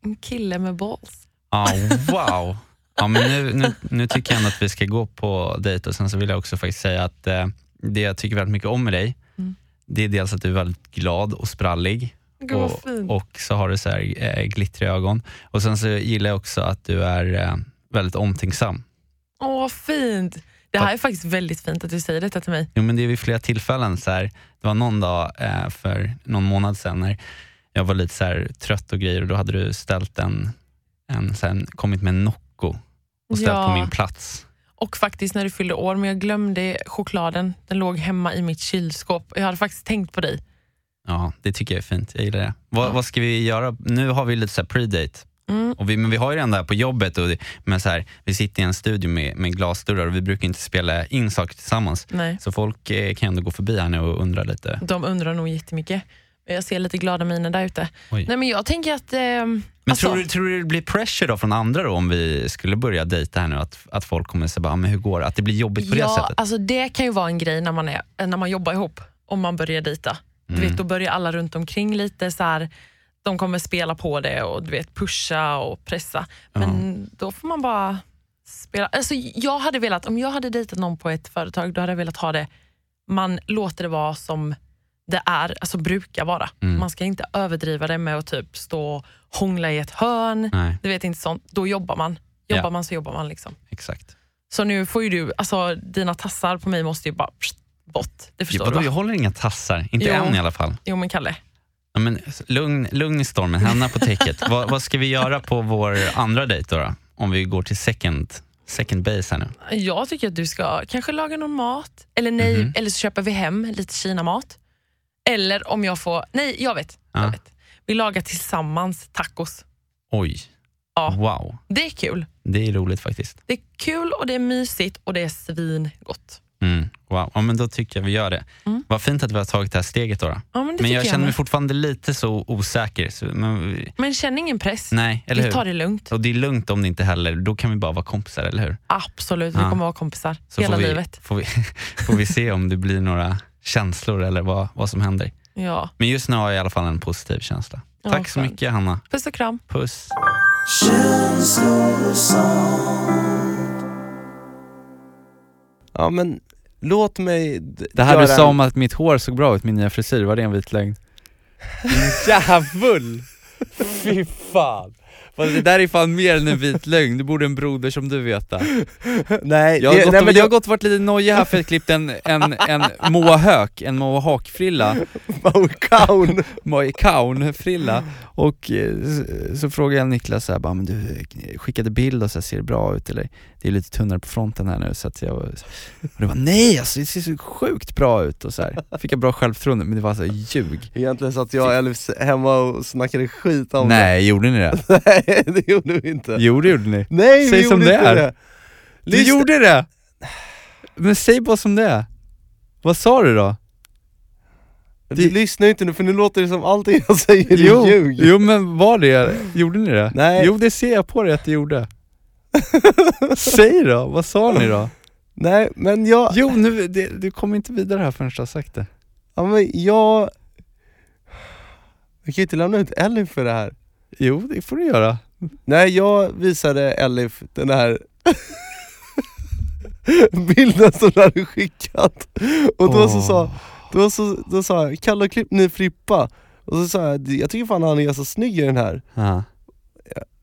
En kille med balls. Ja, wow. Ja, men nu, nu, nu tycker jag ändå att vi ska gå på dejt och sen så vill jag också faktiskt säga att eh, det jag tycker väldigt mycket om med dig, Mm. det är dels att du är väldigt glad och sprallig vad och, och så har du så här, eh, glittriga ögon. Och sen så gillar jag också att du är eh, väldigt omtänksam. Åh vad fint. Det här är faktiskt väldigt fint att du säger detta till mig. Jo men det är vid flera tillfällen. Så här, det var någon dag eh, för någon månad sedan när jag var lite så här, trött och grejer och då hade du ställt en, en, så här, kommit med en Nocco och ställt Ja. på min plats. Och faktiskt när du fyllde år, men jag glömde chokladen. Den låg hemma i mitt kylskåp. Jag hade faktiskt tänkt på dig. Ja, det tycker jag är fint. Jag gillar det. Vad, Ja. vad ska vi göra? Nu har vi lite så pre-date. Mm. Och vi, men vi har ju den där på jobbet och det, men så här, vi sitter i en studio med, med glasdörrar och vi brukar inte spela in saker tillsammans. Nej, Så folk eh, kan ändå gå förbi här nu och undra lite. de undrar nog jättemycket. Jag ser lite glada miner där ute. Oj. Nej, men jag tänker att eh, Men Alltså- tror, du, tror du det blir pressure då från andra då om vi skulle börja dejta här nu? Att, att folk kommer säga "Ah, men hur går det? Att det blir jobbigt på det ja, sättet? alltså det kan ju vara en grej när man, är, när man jobbar ihop, om man börjar dejta. Du Mm. vet, då börjar alla runt omkring lite så här, de kommer spela på det och du vet, pusha och pressa. Men då får man bara spela. Alltså, jag hade velat, om jag hade dejtat någon på ett företag, då hade jag velat ha det, man låter det vara som det är, alltså brukar vara. Mm. Man ska inte överdriva det med att typ stå och hångla i ett hörn. Nej, Du vet inte sånt. Då jobbar man. Jobbar Ja. man så jobbar man. liksom. exakt. Så nu får ju du, alltså dina tassar på mig måste ju bara pst, bort. Det förstår vadå, du jag va? håller inga tassar, inte Jo. än i alla fall. Jo men Kalle, Ja, men, lugn, lugn i stormen, händerna på täcket. *laughs* vad, vad ska vi göra på vår andra dejt då, då? Om vi går till second, second base här nu. jag tycker att du ska kanske laga någon mat. Eller nej, Mhm. eller så köper vi hem lite kinamat. Eller om jag får, nej jag vet. Ja. Jag vet. Vi lagar tillsammans tacos. Oj, Ja. wow. Det är kul. Det är roligt faktiskt. Det är kul och det är mysigt och det är svingott. Mm, wow, ja, men då tycker jag vi gör det. Mm. Vad fint att vi har tagit det här steget då. då. Ja, men Men tycker jag känner mig med. fortfarande lite så osäker. Så, men, Men känn ingen press. nej, eller vi hur? tar det lugnt. Och det är lugnt om det inte heller, då kan vi bara vara kompisar, eller hur? Absolut, vi Ja. kommer vara kompisar Så hela får vi, livet. Får vi, *laughs* får vi se om det blir några känslor eller vad, vad som händer. Ja. Men just nu har jag i alla fall en positiv känsla. Ja, Tack så mycket Hanna. Puss och kram. Puss. Ja men låt mig Det här du sa om att mitt hår såg bra ut, min nya frisyr, var det en vit lögn? *laughs* Djävul! Fy fan! Fast det där är fan mer än en vit lögn, det borde en broder som du veta Nej, Jag har, det, gått, nej men jag har gått varit lite nojig här för att klippt en, en, en mohawk, en mohawkfrilla, Maukaun. *laughs* mohikaun-frilla Och eh, så, så frågade jag Niklas så här, bara, men du eh, skickade bild och så här, ser det bra ut eller? Det är lite tunnare på fronten här nu så att jag, och det var nej alltså det ser så sjukt bra ut och så här. fick jag bra självförtroende men det var så här, ljug Egentligen satt jag och hemma och snackade skit om Nej, gjorde ni det? det *laughs* Nej det gjorde vi inte Jo det gjorde ni Nej Säg vi som gjorde det är. det Du gjorde det! Men säg bara som det är Vad sa du då? Du lyssnar ju inte nu för nu låter det som allting jag säger är ljug jo men var det, gjorde ni det? Nej. Jo det ser jag på dig att du gjorde *laughs* Säg då, vad sa ni då? Nej men jag, Jo, nu, det, du kommer inte vidare här förrän du har sagt det. Ja, men jag Jag kan ju inte lämna ut Elif för det här. Jo, det får du göra. Nej jag visade Elif den här *laughs* bilden som du hade skickat. Och då så sa, då så, då sa jag 'Kalle klipp ny Frippa' och så sa jag 'Jag tycker fan han är så snygg i den här' Ja.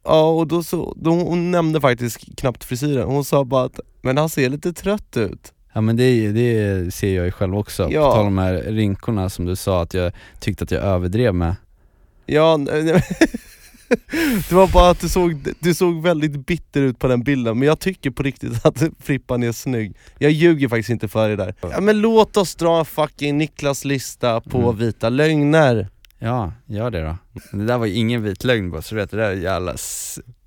Ja och då så, då hon nämnde faktiskt knappt frisyren, hon sa bara att 'Men han ser lite trött ut' Ja men det, det ser jag ju själv också, Ja. på tal om de här rynkorna som du sa att jag tyckte att jag överdrev med. Ja, *laughs* det var bara att du såg, du såg väldigt bitter ut på den bilden, men jag tycker på riktigt *laughs* att Frippan är snygg. Jag ljuger faktiskt inte för dig där. Ja, Men låt oss dra fucking Niklas lista på Mm. vita lögner Ja, gör det då. Det där var ju ingen vit lögn bara, så du vet det där är jävla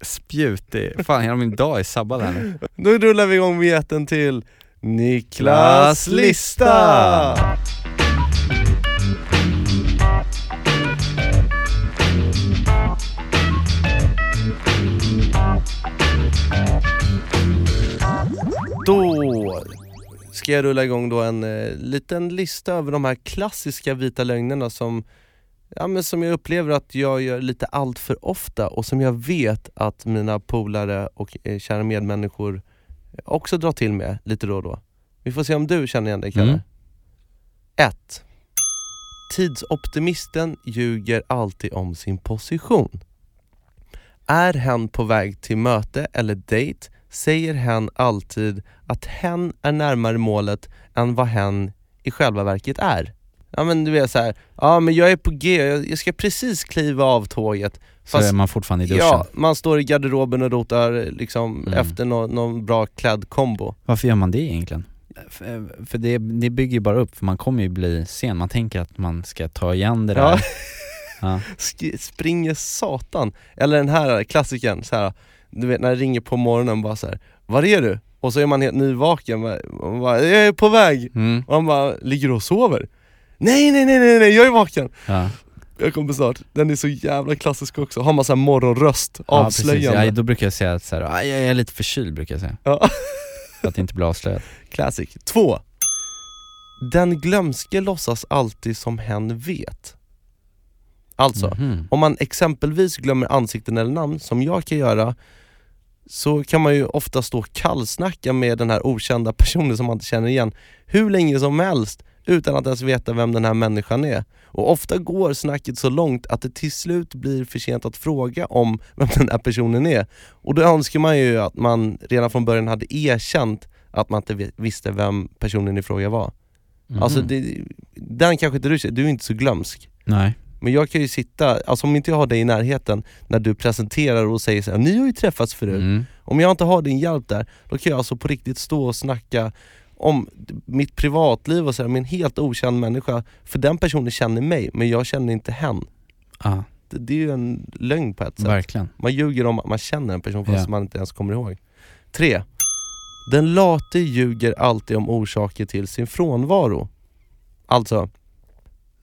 spjut, är, fan hela min dag är sabbad här nu Nu rullar vi igång biljetten till Niklas lista! Då ska jag rulla igång då en eh, liten lista över de här klassiska vita lögnerna som, ja, men som jag upplever att jag gör lite allt för ofta och som jag vet att mina polare och eh, kära medmänniskor också drar till med lite då och då. Vi får se om du känner igen dig Kalle. Mm. 1. Tidsoptimisten ljuger alltid om sin position. Är hen på väg till möte eller dejt säger hen alltid att hen är närmare målet än vad hen i själva verket är. Ja men du vet så här, ja men jag är på G, jag jag ska precis kliva av tåget. Så är man fortfarande i duschen. ja, man står i garderoben och rotar liksom Mm. efter någon, någon bra klädkombo. Varför gör man det egentligen? För, för det, det bygger ju bara upp, för man kommer ju bli sen, man tänker att man ska ta igen det där *laughs* Ja. Ja. Springer satan. Eller den här klassikern, så här, du vet när det ringer på morgonen bara så här. Var är du? Och så är man helt nyvaken, man bara, jag är på väg. Mm. Och han bara, ligger du och sover? Nej nej nej nej, nej jag är vaken! Ja. Jag kommer snart. Den är så jävla klassisk också. Har man sån här morgonröst, Ja, precis. avslöjande. Ja, då brukar jag säga att så här, "Aj, jag är lite förkyld brukar jag säga. Ja. För *laughs* att inte bli avslöjad. Classic. Två. Den glömske låtsas alltid som hen vet. Alltså, Mhm. om man exempelvis glömmer ansikten eller namn, som jag kan göra, så kan man ju ofta stå och kallsnacka med den här okända personen som man inte känner igen hur länge som helst utan att ens veta vem den här människan är. Och ofta går snacket så långt att det till slut blir för sent att fråga om *laughs* vem den här personen är. Och då önskar man ju att man redan från början hade erkänt att man inte vi- visste vem personen i fråga var. Mhm. Alltså det, den kanske inte du ser, du är inte så glömsk. Nej. Men jag kan ju sitta, alltså om inte jag har dig i närheten när du presenterar och säger så här, ni har ju träffats förut. Mm. Om jag inte har din hjälp där, då kan jag alltså på riktigt stå och snacka om mitt privatliv och så här, med en helt okänd människa. För den personen känner mig, men jag känner inte hen. Ja, Det, det är ju en lögn på ett sätt. verkligen. Man ljuger om att man känner en person fast Ja. man inte ens kommer ihåg. 3. Den late ljuger alltid om orsaker till sin frånvaro. Alltså,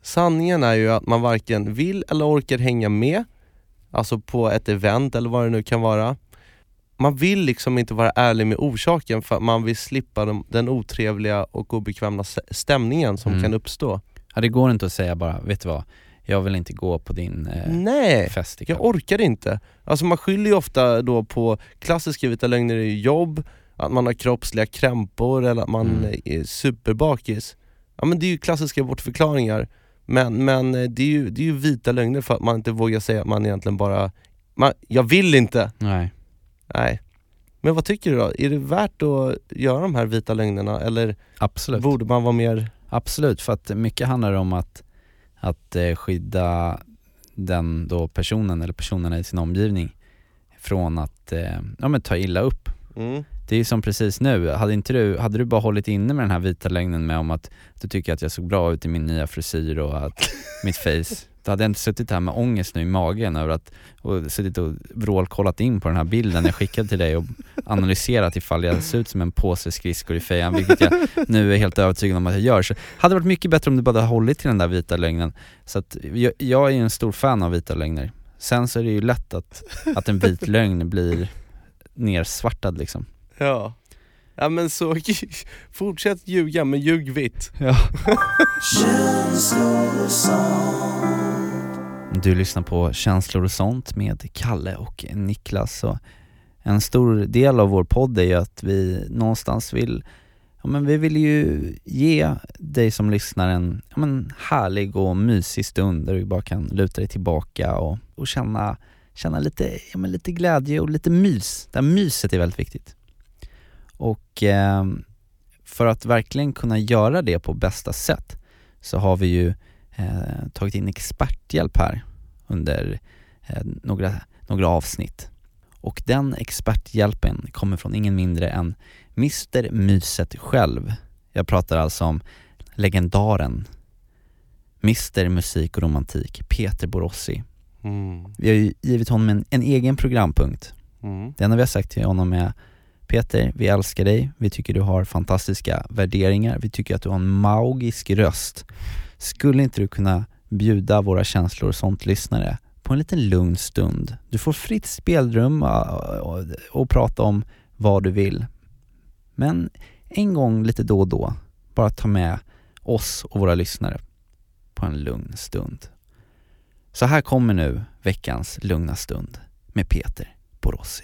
sanningen är ju att man varken vill eller orkar hänga med, alltså på ett event eller vad det nu kan vara. Man vill liksom inte vara ärlig med orsaken för man vill slippa de, den otrevliga och obekväma stämningen som Mm. kan uppstå. Ja, det går inte att säga bara, vet du vad, jag vill inte gå på din eh, Nej! fest ikväll. Jag orkar inte. Alltså man skyller ju ofta då på klassiska vita lögner i jobb, att man har kroppsliga krämpor eller att man Mm. är superbakis. Ja men det är ju klassiska bortförklaringar. Men, men eh, det, är ju, det är ju vita lögner för att man inte vågar säga att man egentligen bara, man, jag vill inte. Nej. Nej. Men vad tycker du då? Är det värt att göra de här vita lögnerna eller Absolut. borde man vara mer, Absolut, för att mycket handlar om att, att eh, skydda den då personen eller personerna i sin omgivning från att eh, ja, men ta illa upp. mm, Det är som precis nu, hade, inte du, hade du bara hållit inne med den här vita lögnen med om att du tycker att jag såg bra ut i min nya frisyr och att mitt face, då hade jag inte suttit här med ångest nu i magen över att, och suttit och vrålkollat in på den här bilden jag skickade till dig och analyserat ifall jag ser ut som en påse skridskor i fejan, vilket jag nu är helt övertygad om att jag gör. Så hade det varit mycket bättre om du bara hade hållit till den där vita lögnen. Så att jag, jag är ju en stor fan av vita lögner. Sen så är det ju lätt att, att en vit lögn blir nersvartad liksom. ja. Ja men så, *laughs* fortsätt ljuga men ljug vitt. Ja. *laughs* Du lyssnar på Känslor och sånt med Kalle och Niklas och en stor del av vår podd är ju att vi någonstans vill, ja men vi vill ju ge dig som lyssnar en ja men härlig och mysig stund där du bara kan luta dig tillbaka och, och känna, känna lite, ja men lite glädje och lite mys. Det här myset är väldigt viktigt. Och eh, för att verkligen kunna göra det på bästa sätt så har vi ju eh, tagit in experthjälp här under eh, några, några avsnitt. Och den experthjälpen kommer från ingen mindre än Mr Myset själv. Jag pratar alltså om legendaren Mr Musik och Romantik, Peter Borossi. Mm. Vi har ju givit honom en, en egen programpunkt. Mm. Det enda vi har sagt till honom är Peter, vi älskar dig, vi tycker du har fantastiska värderingar, vi tycker att du har en magisk röst. Skulle inte du kunna bjuda våra känslor och sånt lyssnare på en liten lugn stund? Du får fritt spelrum och, och, och prata om vad du vill. Men en gång lite då och då, bara ta med oss och våra lyssnare på en lugn stund. Så här kommer nu veckans lugna stund med Peter Borossi.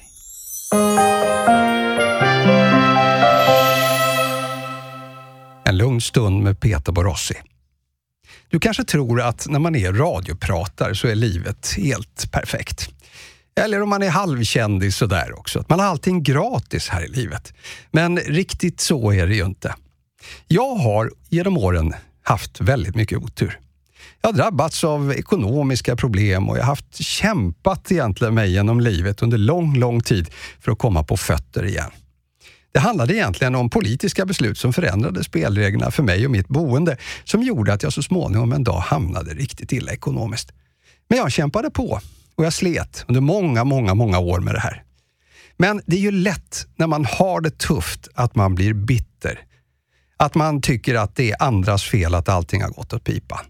En lugn stund med Peter Borossi. Du kanske tror att när man är radiopratare så är livet helt perfekt. Eller om man är halvkändis sådär också, att man har allting gratis här i livet. Men riktigt så är det ju inte. Jag har genom åren haft väldigt mycket otur. Jag har drabbats av ekonomiska problem och jag har haft kämpat egentligen mig genom livet under lång, lång tid för att komma på fötter igen. Det handlade egentligen om politiska beslut som förändrade spelreglerna för mig och mitt boende som gjorde att jag så småningom en dag hamnade riktigt illa ekonomiskt. Men jag kämpade på och jag slet under många, många, många år med det här. Men det är ju lätt när man har det tufft att man blir bitter. Att man tycker att det är andras fel att allting har gått åt pipan.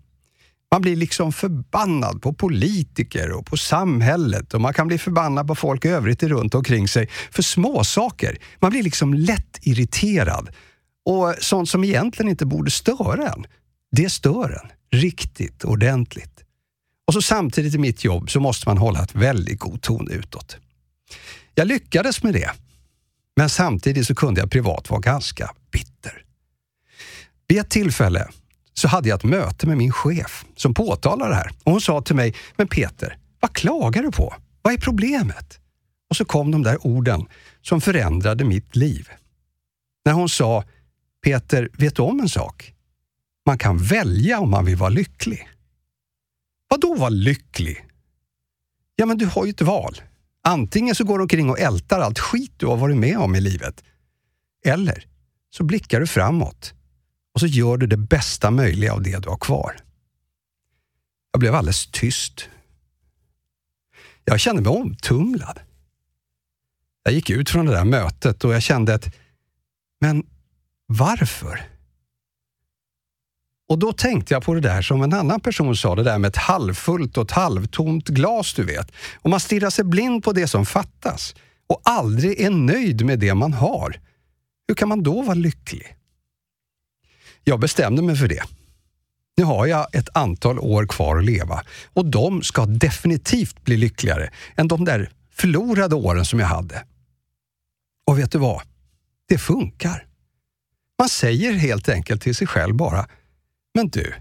Man blir liksom förbannad på politiker och på samhället och man kan bli förbannad på folk i övrigt runt omkring sig för små saker. Man blir liksom lätt irriterad och sånt som egentligen inte borde störa en, det stör en riktigt ordentligt. Och så samtidigt i mitt jobb så måste man hålla ett väldigt god ton utåt. Jag lyckades med det, men samtidigt så kunde jag privat vara ganska bitter. Vid ett tillfälle så hade jag ett möte med min chef som påtalade det här. Och hon sa till mig, men Peter, vad klagar du på? Vad är problemet? Och så kom de där orden som förändrade mitt liv. När hon sa, Peter, vet du om en sak? Man kan välja om man vill vara lycklig. Vad då vara lycklig? Ja, men du har ju ett val. Antingen så går du omkring och ältar allt skit du har varit med om i livet. Eller så blickar du framåt och så gör du det bästa möjliga av det du har kvar. Jag blev alldeles tyst. Jag kände mig omtumlad. Jag gick ut från det där mötet och jag kände att, men varför? Och då tänkte jag på det där som en annan person sa, det där med ett halvfullt och ett halvtomt glas, du vet. Om man stirrar sig blind på det som fattas och aldrig är nöjd med det man har, hur kan man då vara lycklig? Jag bestämde mig för det. Nu har jag ett antal år kvar att leva och de ska definitivt bli lyckligare än de där förlorade åren som jag hade. Och vet du vad? Det funkar. Man säger helt enkelt till sig själv bara, men du,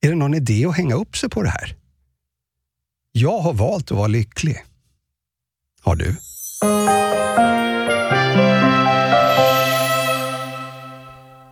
är det någon idé att hänga upp sig på det här? Jag har valt att vara lycklig. Har du?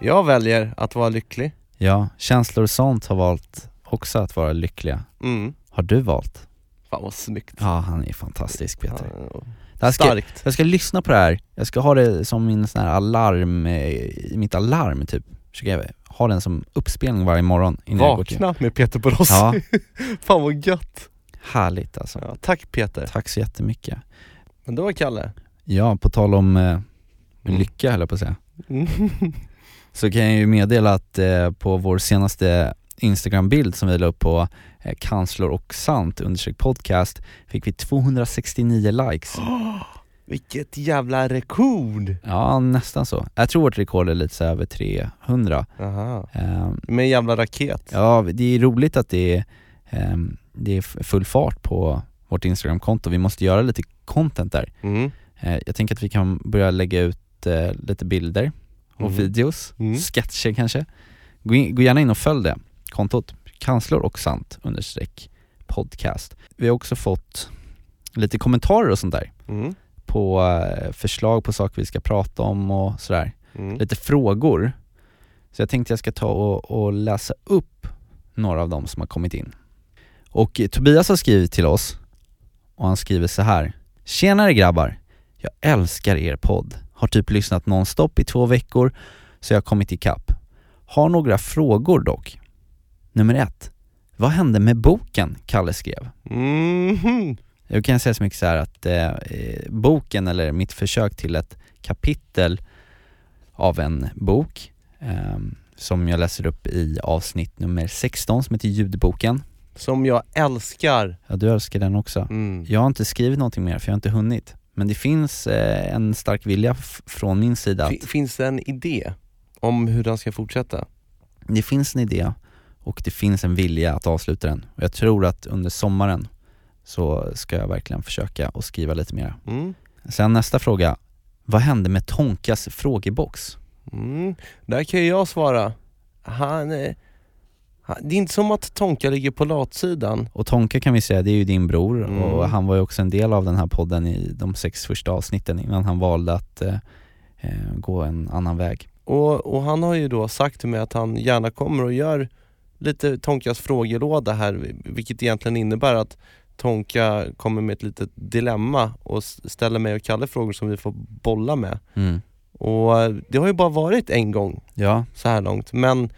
Jag väljer att vara lycklig. Ja, känslor och sånt har valt också att vara lyckliga. Mm. Har du valt? Fan vad snyggt. Ja, han är fantastisk Peter. Ja, Det här ska, Starkt. jag ska lyssna på det här, jag ska ha det som min sån här alarm, eh, i mitt alarm typ. Ska jag ha den som uppspelning varje morgon innan jag går Vakna med Peter Borossi. Ja, *laughs* Fan vad gött. härligt alltså. Ja, tack Peter. Tack så jättemycket. Men då var Kalle. Ja, på tal om eh, Mm. lycka höll jag på att säga. Mm. *laughs* Så kan jag ju meddela att eh, på vår senaste Instagram-bild som vi la upp på eh, Kanslor och sant undersök podcast fick vi 269 likes. *gasps* Vilket jävla rekord! Ja, nästan så. Jag tror vårt rekord är lite så över 300. Aha. Ehm, Med jävla raket. Ja, det är roligt att det är, ehm, det är full fart på vårt Instagram-konto. Vi måste göra lite content där. Mm. Eh, jag tänker att vi kan börja lägga ut eh, lite bilder och Mhm. videos, Mm. sketcher kanske. Gå, in, gå gärna in och följ det kontot, kanslor och sant understreck podcast. Vi har också fått lite kommentarer och sånt där Mm. på eh, förslag på saker vi ska prata om och sådär. Mm. Lite frågor. Så jag tänkte jag ska ta och, och läsa upp några av dem som har kommit in. Och Tobias har skrivit till oss och han skriver så här. Tjenare grabbar! Jag älskar er podd. Har typ lyssnat nonstop i två veckor så jag har kommit ikapp. Har några frågor dock. Nummer ett. Vad hände med boken Kalle skrev? Mhm. Jag kan säga så mycket så här att eh, eh, boken, eller mitt försök till ett kapitel av en bok eh, som jag läser upp i avsnitt nummer 16 som heter ljudboken. Som jag älskar. Ja, du älskar den också. Mm. Jag har inte skrivit någonting mer för jag har inte hunnit. Men det finns eh, en stark vilja från min sida att Fin- Finns det en idé om hur den ska fortsätta? det finns en idé och det finns en vilja att avsluta den. Och jag tror att under sommaren så ska jag verkligen försöka att skriva lite mer. Mm. Sen nästa fråga, vad hände med Tonkas frågebox? Mm. Där kan jag svara. Han, eh, han, det är inte som att Tonka ligger på latsidan. Och Tonka kan vi säga, det är ju din bror Mm. och han var ju också en del av den här podden i de sex första avsnitten innan han valde att eh, eh, gå en annan väg. Och, och han har ju då sagt till mig att han gärna kommer och gör lite Tonkas frågelåda här, vilket egentligen innebär att Tonka kommer med ett litet dilemma och ställer mig och Kalle frågor som vi får bolla med. Mm. Och eh, det har ju bara varit en gång Ja, så här långt, men,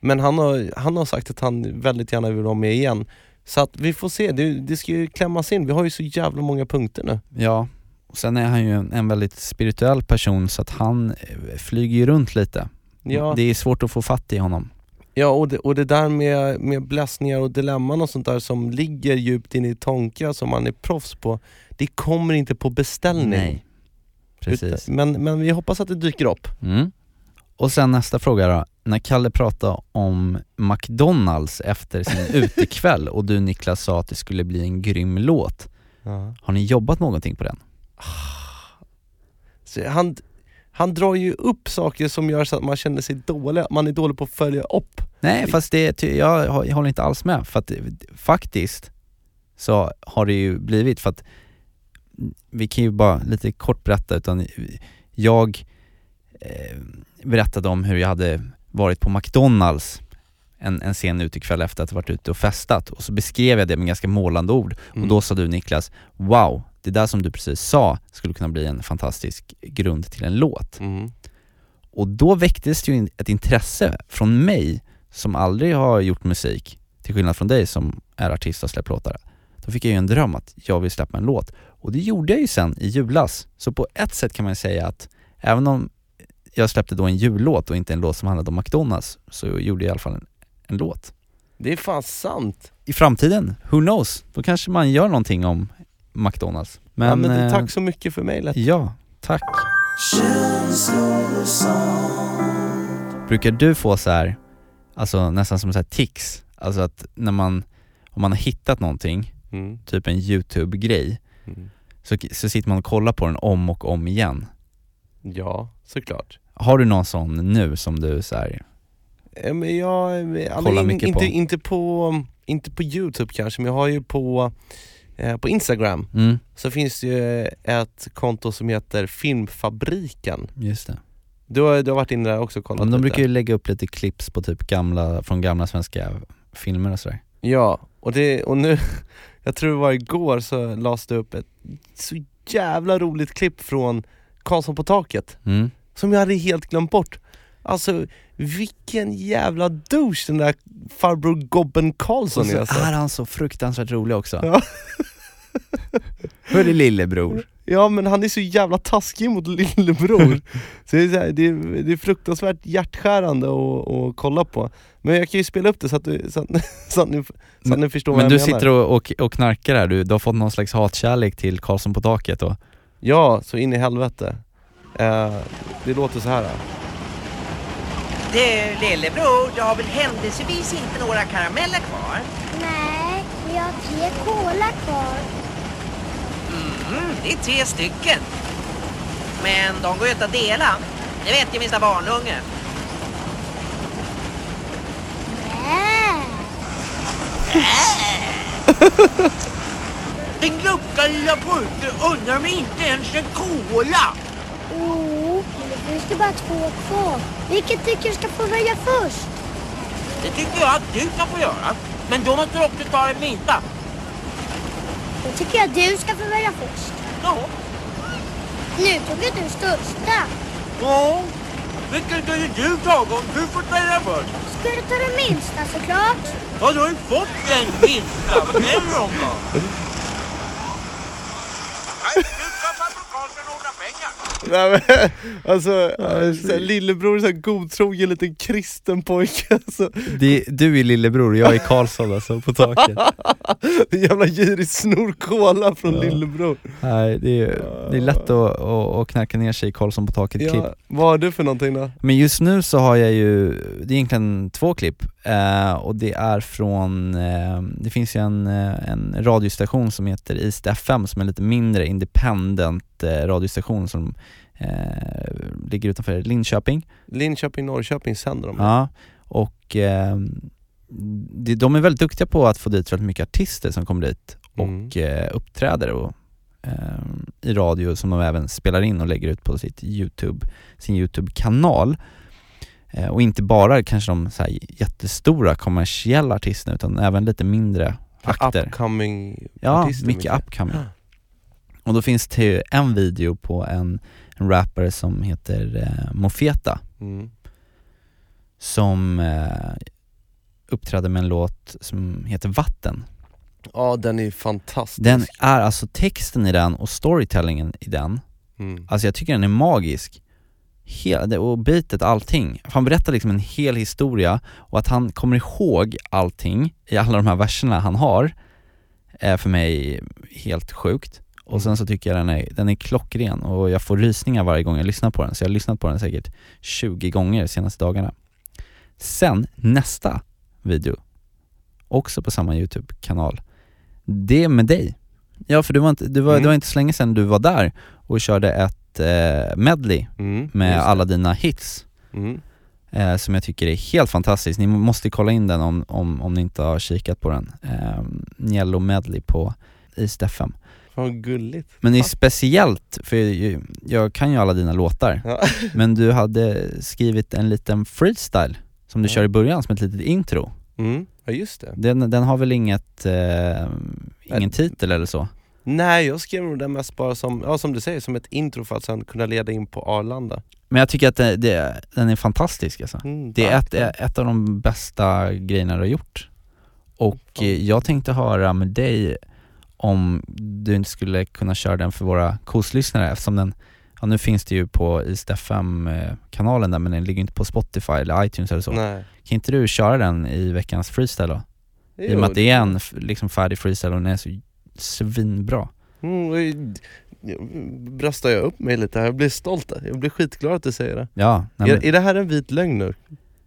men han, har, han har sagt att han väldigt gärna vill vara med igen. Så att vi får se, det, det ska ju klämmas in, vi har ju så jävla många punkter nu. ja. Och sen är han ju en, en väldigt spirituell person så att han eh, flyger ju runt lite. Ja, Det är svårt att få fatt i honom. Ja och det, och det där med, med bläsningar och dilemman och sånt där som ligger djupt in i Tonka som man är proffs på, det kommer inte på beställning. Nej, precis. Utan- Men, men vi hoppas att det dyker upp. Mm. Och sen nästa fråga då. När Kalle pratade om McDonalds efter sin *laughs* utekväll och du Niklas sa att det skulle bli en grym låt. Har ni jobbat någonting på den? Så han, han drar ju upp saker som gör så att man känner sig dålig, man är dålig på att följa upp. Nej fast det, jag, håller inte alls med för att faktiskt så har det ju blivit för att vi kan ju bara lite kort berätta utan jag eh, berättade om hur jag hade varit på McDonalds en, en sen utekväll efter att ha varit ute och festat och så beskrev jag det med ganska målande ord Mm. och då sa du Niklas, wow, det där som du precis sa skulle kunna bli en fantastisk grund till en låt. Mm. Och då väcktes det ju ett intresse från mig som aldrig har gjort musik, till skillnad från dig som är artist och släppt låtar. Då fick jag ju en dröm att jag vill släppa en låt. Och det gjorde jag ju sen i julas. Så på ett sätt kan man säga att även om jag släppte då en jullåt och inte en låt som handlade om McDonalds, så gjorde jag i alla fall en, en låt. Det är fan sant. I framtiden, who knows? Då kanske man gör någonting om McDonalds. Men, ja, men det, eh, tack så mycket för mejlet. Ja, tack. Brukar du få så här, alltså nästan som så här tics, alltså att när man, om man har hittat någonting, Mm. typ en YouTube-grej, Mm. så, så sitter man och kollar på den om och om igen. Ja, såklart. Har du någon sån nu som du så här, Eh, Men jag, eh, alltså, Kollar in, mycket inte, på. Inte, på, inte på youtube kanske, men jag har ju på, eh, på instagram mm, så finns det ju ett konto som heter Filmfabriken. just det. Du har, du har varit inne där också och kollat Men de lite. brukar ju lägga upp lite clips på typ gamla, från gamla svenska filmer och sådär. Ja, och, det, och nu, *laughs* jag tror det var igår så lades det upp ett så jävla roligt klipp från Karlsson på taket, Mm. Som jag hade helt glömt bort. Alltså vilken jävla douche den där farbror Gobben Karlsson Och så är alltså. är han så fruktansvärt rolig också. Ja. Hörru lillebror. Ja men han är så jävla taskig mot lillebror. *laughs* så det, är så här, det, är, det är fruktansvärt hjärtskärande att, att kolla på. Men jag kan ju spela upp det så att, du, så att, *laughs* så att, ni, så att ni förstår Men vad du jag menar. sitter och, och, och knarkar här, du, du har fått någon slags hatkärlek till Karlsson på taket och Ja, så in i helvete. Eh, det låter så här. då. Du lillebror, du har väl händelsevis inte några karameller kvar? Nej, vi har tre cola kvar. Mm, det är tre stycken. Men de går ju inte att dela. Det vet ju minsta barnunge. Nej. *laughs* Din lucka lilla pojke undrar mig inte ens en cola. Jo, men det finns det bara två kvar. Vilket tycker du ska få välja först? Det tycker jag att du kan få göra. Men då måste du också ta den minsta. Då tycker jag att du ska få välja först. Ja. Nu tog ju du största. Ja. Vilken skulle du ta om du får välja först? Ska du ta den minsta såklart? Ja, du har ju fått den minsta. Vad är det om då? *laughs* Nej, nu ska farbror Karlsson ordna pengar. Nej, men, alltså, så här, lillebror är här godtrogen liten kristen pojke. Alltså, det, Du är lillebror och jag är Karlsson alltså, på taket. *laughs* en jävla girig snor cola från lillebror. Nej, det är, det är lätt att, att, att knacka ner sig i Karlsson på taket-klipp. Ja, vad har du för någonting då? Men just nu så har jag ju, det är egentligen två klipp, eh, och det är från, eh, det finns ju en, eh, en radiostation som heter East FM som är lite mindre independent radiostation som ligger utanför Linköping. Linköping, Norrköping sänder de. Ja, och de, de är väldigt duktiga på att få dit väldigt mycket artister som kommer dit och Mm. eh, uppträder och, i radio som de även spelar in och lägger ut på sitt YouTube, sin YouTube-kanal. Eh, och inte bara kanske de så jättestora kommersiella artisterna utan även lite mindre akter. Upcoming Ja, artister. mycket upcoming. Och då finns det en video på en, en rappare som heter eh, Mofeta Mm. som eh, uppträdde med en låt som heter Vatten. Ja, den är fantastisk. Den är alltså texten i den och storytellingen i den, Mm. alltså jag tycker den är magisk. Hel, det- och bitet, allting. Han berättar liksom en hel historia och att han kommer ihåg allting i alla de här verserna han har är för mig helt sjukt. Och sen så tycker jag den är, den är klockren och jag får rysningar varje gång jag lyssnar på den, så jag har lyssnat på den säkert 20 gånger de senaste dagarna. Sen nästa video, också på samma YouTube-kanal, det är med dig. Ja för du var inte, du var, Mm. det var inte så länge sedan du var där och körde ett eh, medley Mm, med alla dina hits Mm. eh, som jag tycker är helt fantastisk. Ni måste kolla in den om, om, om ni inte har kikat på den. Eh, Yellow Medley på East FM. Fan gulligt. Men det är speciellt, för jag, jag kan ju alla dina låtar, Ja. *laughs* men du hade skrivit en liten freestyle som du Ja. kör i början som ett litet intro. Mm. Ja just det. Den, den har väl inget, eh, ingen titel eller så? Nej jag skrev nog den mest bara som, ja som du säger, som ett intro för att sen kunna leda in på Arlanda. Men jag tycker att det, det, den är fantastisk alltså. Mm, Det är ett, tack. ett av de bästa grejerna du har gjort. Och eh, jag tänkte höra med dig om du inte skulle kunna köra den för våra koslyssnare eftersom den, ja nu finns det ju på East FM-kanalen där men den ligger inte på Spotify eller iTunes eller så. Nej. Kan inte du köra den i veckans freestyle då? I och Jo, med att det är en liksom färdig freestyle och den är så svinbra. Mm, bröstar jag upp mig lite här, jag blir stolt, jag blir skitglad att du säger det. Ja, nej, men, Är, är det här en vit lögn nu?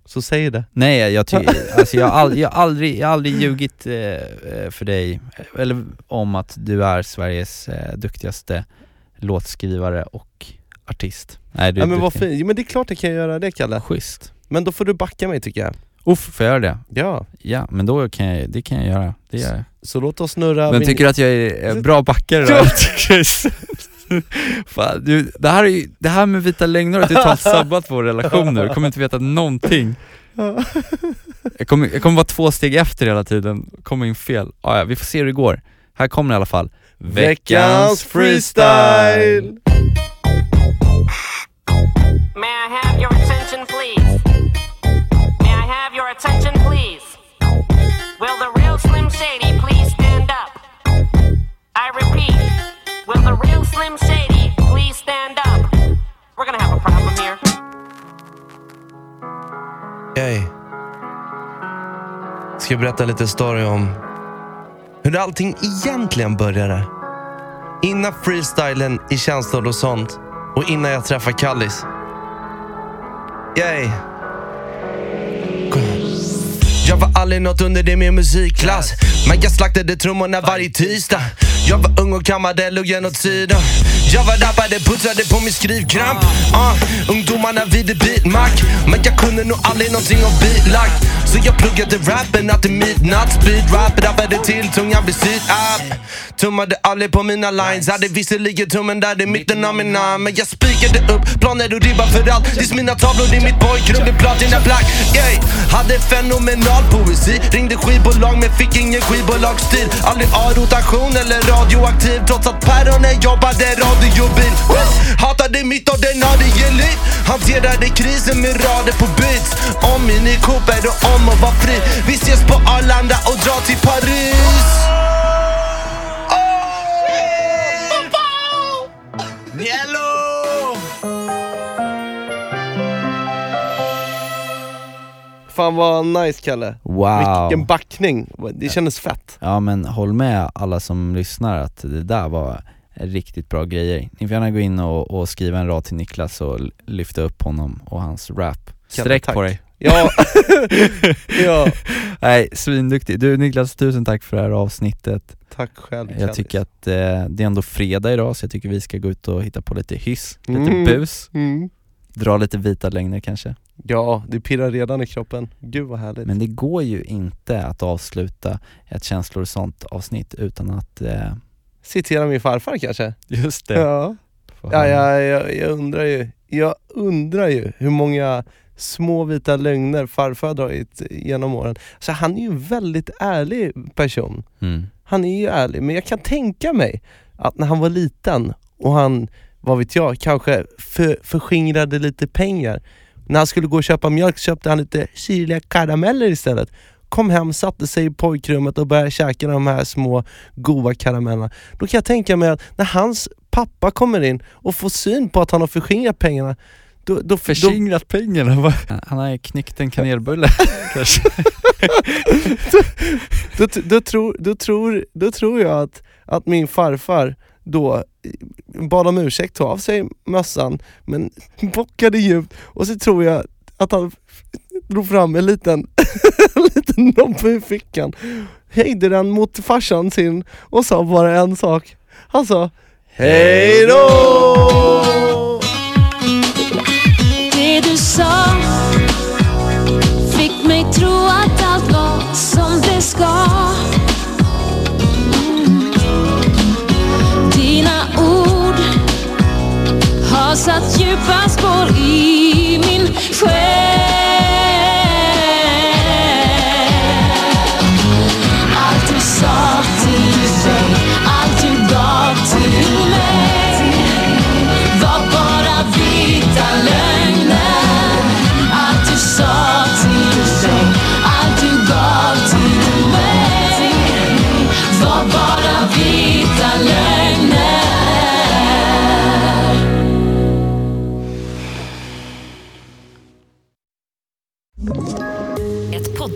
Så säg det. nej jag tycker, *laughs* alltså jag aldrig, jag aldrig, jag har aldrig ljugit eh, eh, för dig, eller om att du är Sveriges eh, duktigaste låtskrivare och artist. Nej du Ja, men vad fint, jo, men det är klart jag kan göra det Kalle. Schysst. Men då får du backa mig tycker jag. Uff, får jag göra det? Ja, Ja, men då kan jag, det kan jag göra. Det gör jag. Så låt oss snurra Men min- tycker du att jag är bra backare då? *laughs* Fan, du, det, här är, ju- det här med vita lögner har totalt sabbat vår relation nu, jag kommer inte veta någonting Ja. jag kommer, jag kommer vara två steg efter hela tiden, kommer in fel. Ah, ja, vi får se hur det går. Här kommer det i alla fall. Veckans freestyle! May I have your attention, please? May I have your attention, please? Will the real Slim i repeat, will the real Slim Shady please stand up? We're gonna have a problem here. Yay. Ska berätta lite story om hur allting egentligen började. Innan freestylen i känslor och sånt och innan jag träffade Kallis. Yay. Jag var aldrig något under det med musikklass. Men jag slaktade trummorna varje tisdag. Jag var ung och kammade luggen åt sidan. Jag var rappade, putsade på min skrivkramp. Uh, Ungdomarna vid ett beatmack. Men jag kunde nog aldrig någonting om beatlack. Så jag pluggade rappen natt till midnatt Speedrap, rappade till tungan vid sit-up Tummade aldrig på mina lines. Hade visserligen tummen där i mitten av min namn Men jag spikade upp planer och ribban för allt. Tills mina tavlor i mitt pojkrum blev platina black. Yay. Hade fenomenal poesi Ringde skivbolag men fick ingen skivbolagsstil. Aldrig A-rotation eller radioaktiv Trots att päronen jobbade radiobil. Hatade mitt ordinarie liv. Hanterade krisen med rader på beats. Om Mini Cooper och om att vara fri. Vi ses på Arlanda och drar till Paris. Yellow! Fan vad nice Kalle. Wow. Vilken backning. Det kändes fett. Ja men håll med alla som lyssnar att det där var riktigt bra grejer. Ni får gärna gå in och, och skriva en rad till Niklas och lyfta upp honom och hans rap. Kalle, Sträck tack. på dig. Ja. *laughs* ja. Nej, svinduktig. Du Niklas, tusen tack för det här avsnittet. Tack själv Jag Kallis. tycker att eh, det är ändå fredag idag så jag tycker vi ska gå ut och hitta på lite hyss, lite Mm. bus, Mm. dra lite vita lögner kanske. Ja, det pirrar redan i kroppen. Gud vad härligt. Men det går ju inte att avsluta ett känslor och sånt avsnitt utan att... Eh, Citera min farfar kanske? just det. Ja. Ja, jag, jag, jag undrar ju, jag undrar ju hur många små vita lögner farfar har dragit genom åren. Så han är ju en väldigt ärlig person. Mm. Han är ju ärlig, men jag kan tänka mig att när han var liten och han, vad vet jag, kanske för, förskingrade lite pengar. När han skulle gå och köpa mjölk köpte han lite syrliga karameller istället. Kom hem, satte sig i pojkrummet och började käka de här små goda karamellerna. Då kan jag tänka mig att när hans pappa kommer in och får syn på att han har förskingrat pengarna, då, då, då, Förskingrat pengarna, va? Han har knyckt en kanelbulle *laughs* kanske. då, då, tror, då, tror, då tror jag att, att min farfar då eh, bad om ursäkt, tog av sig mössan, men *laughs* bockade djupt och så tror jag att han *laughs* drog fram en liten, en *laughs* liten nobbe ur fickan, höjde den mot farsan sin och sa bara en sak. Han sa Hej då! Satt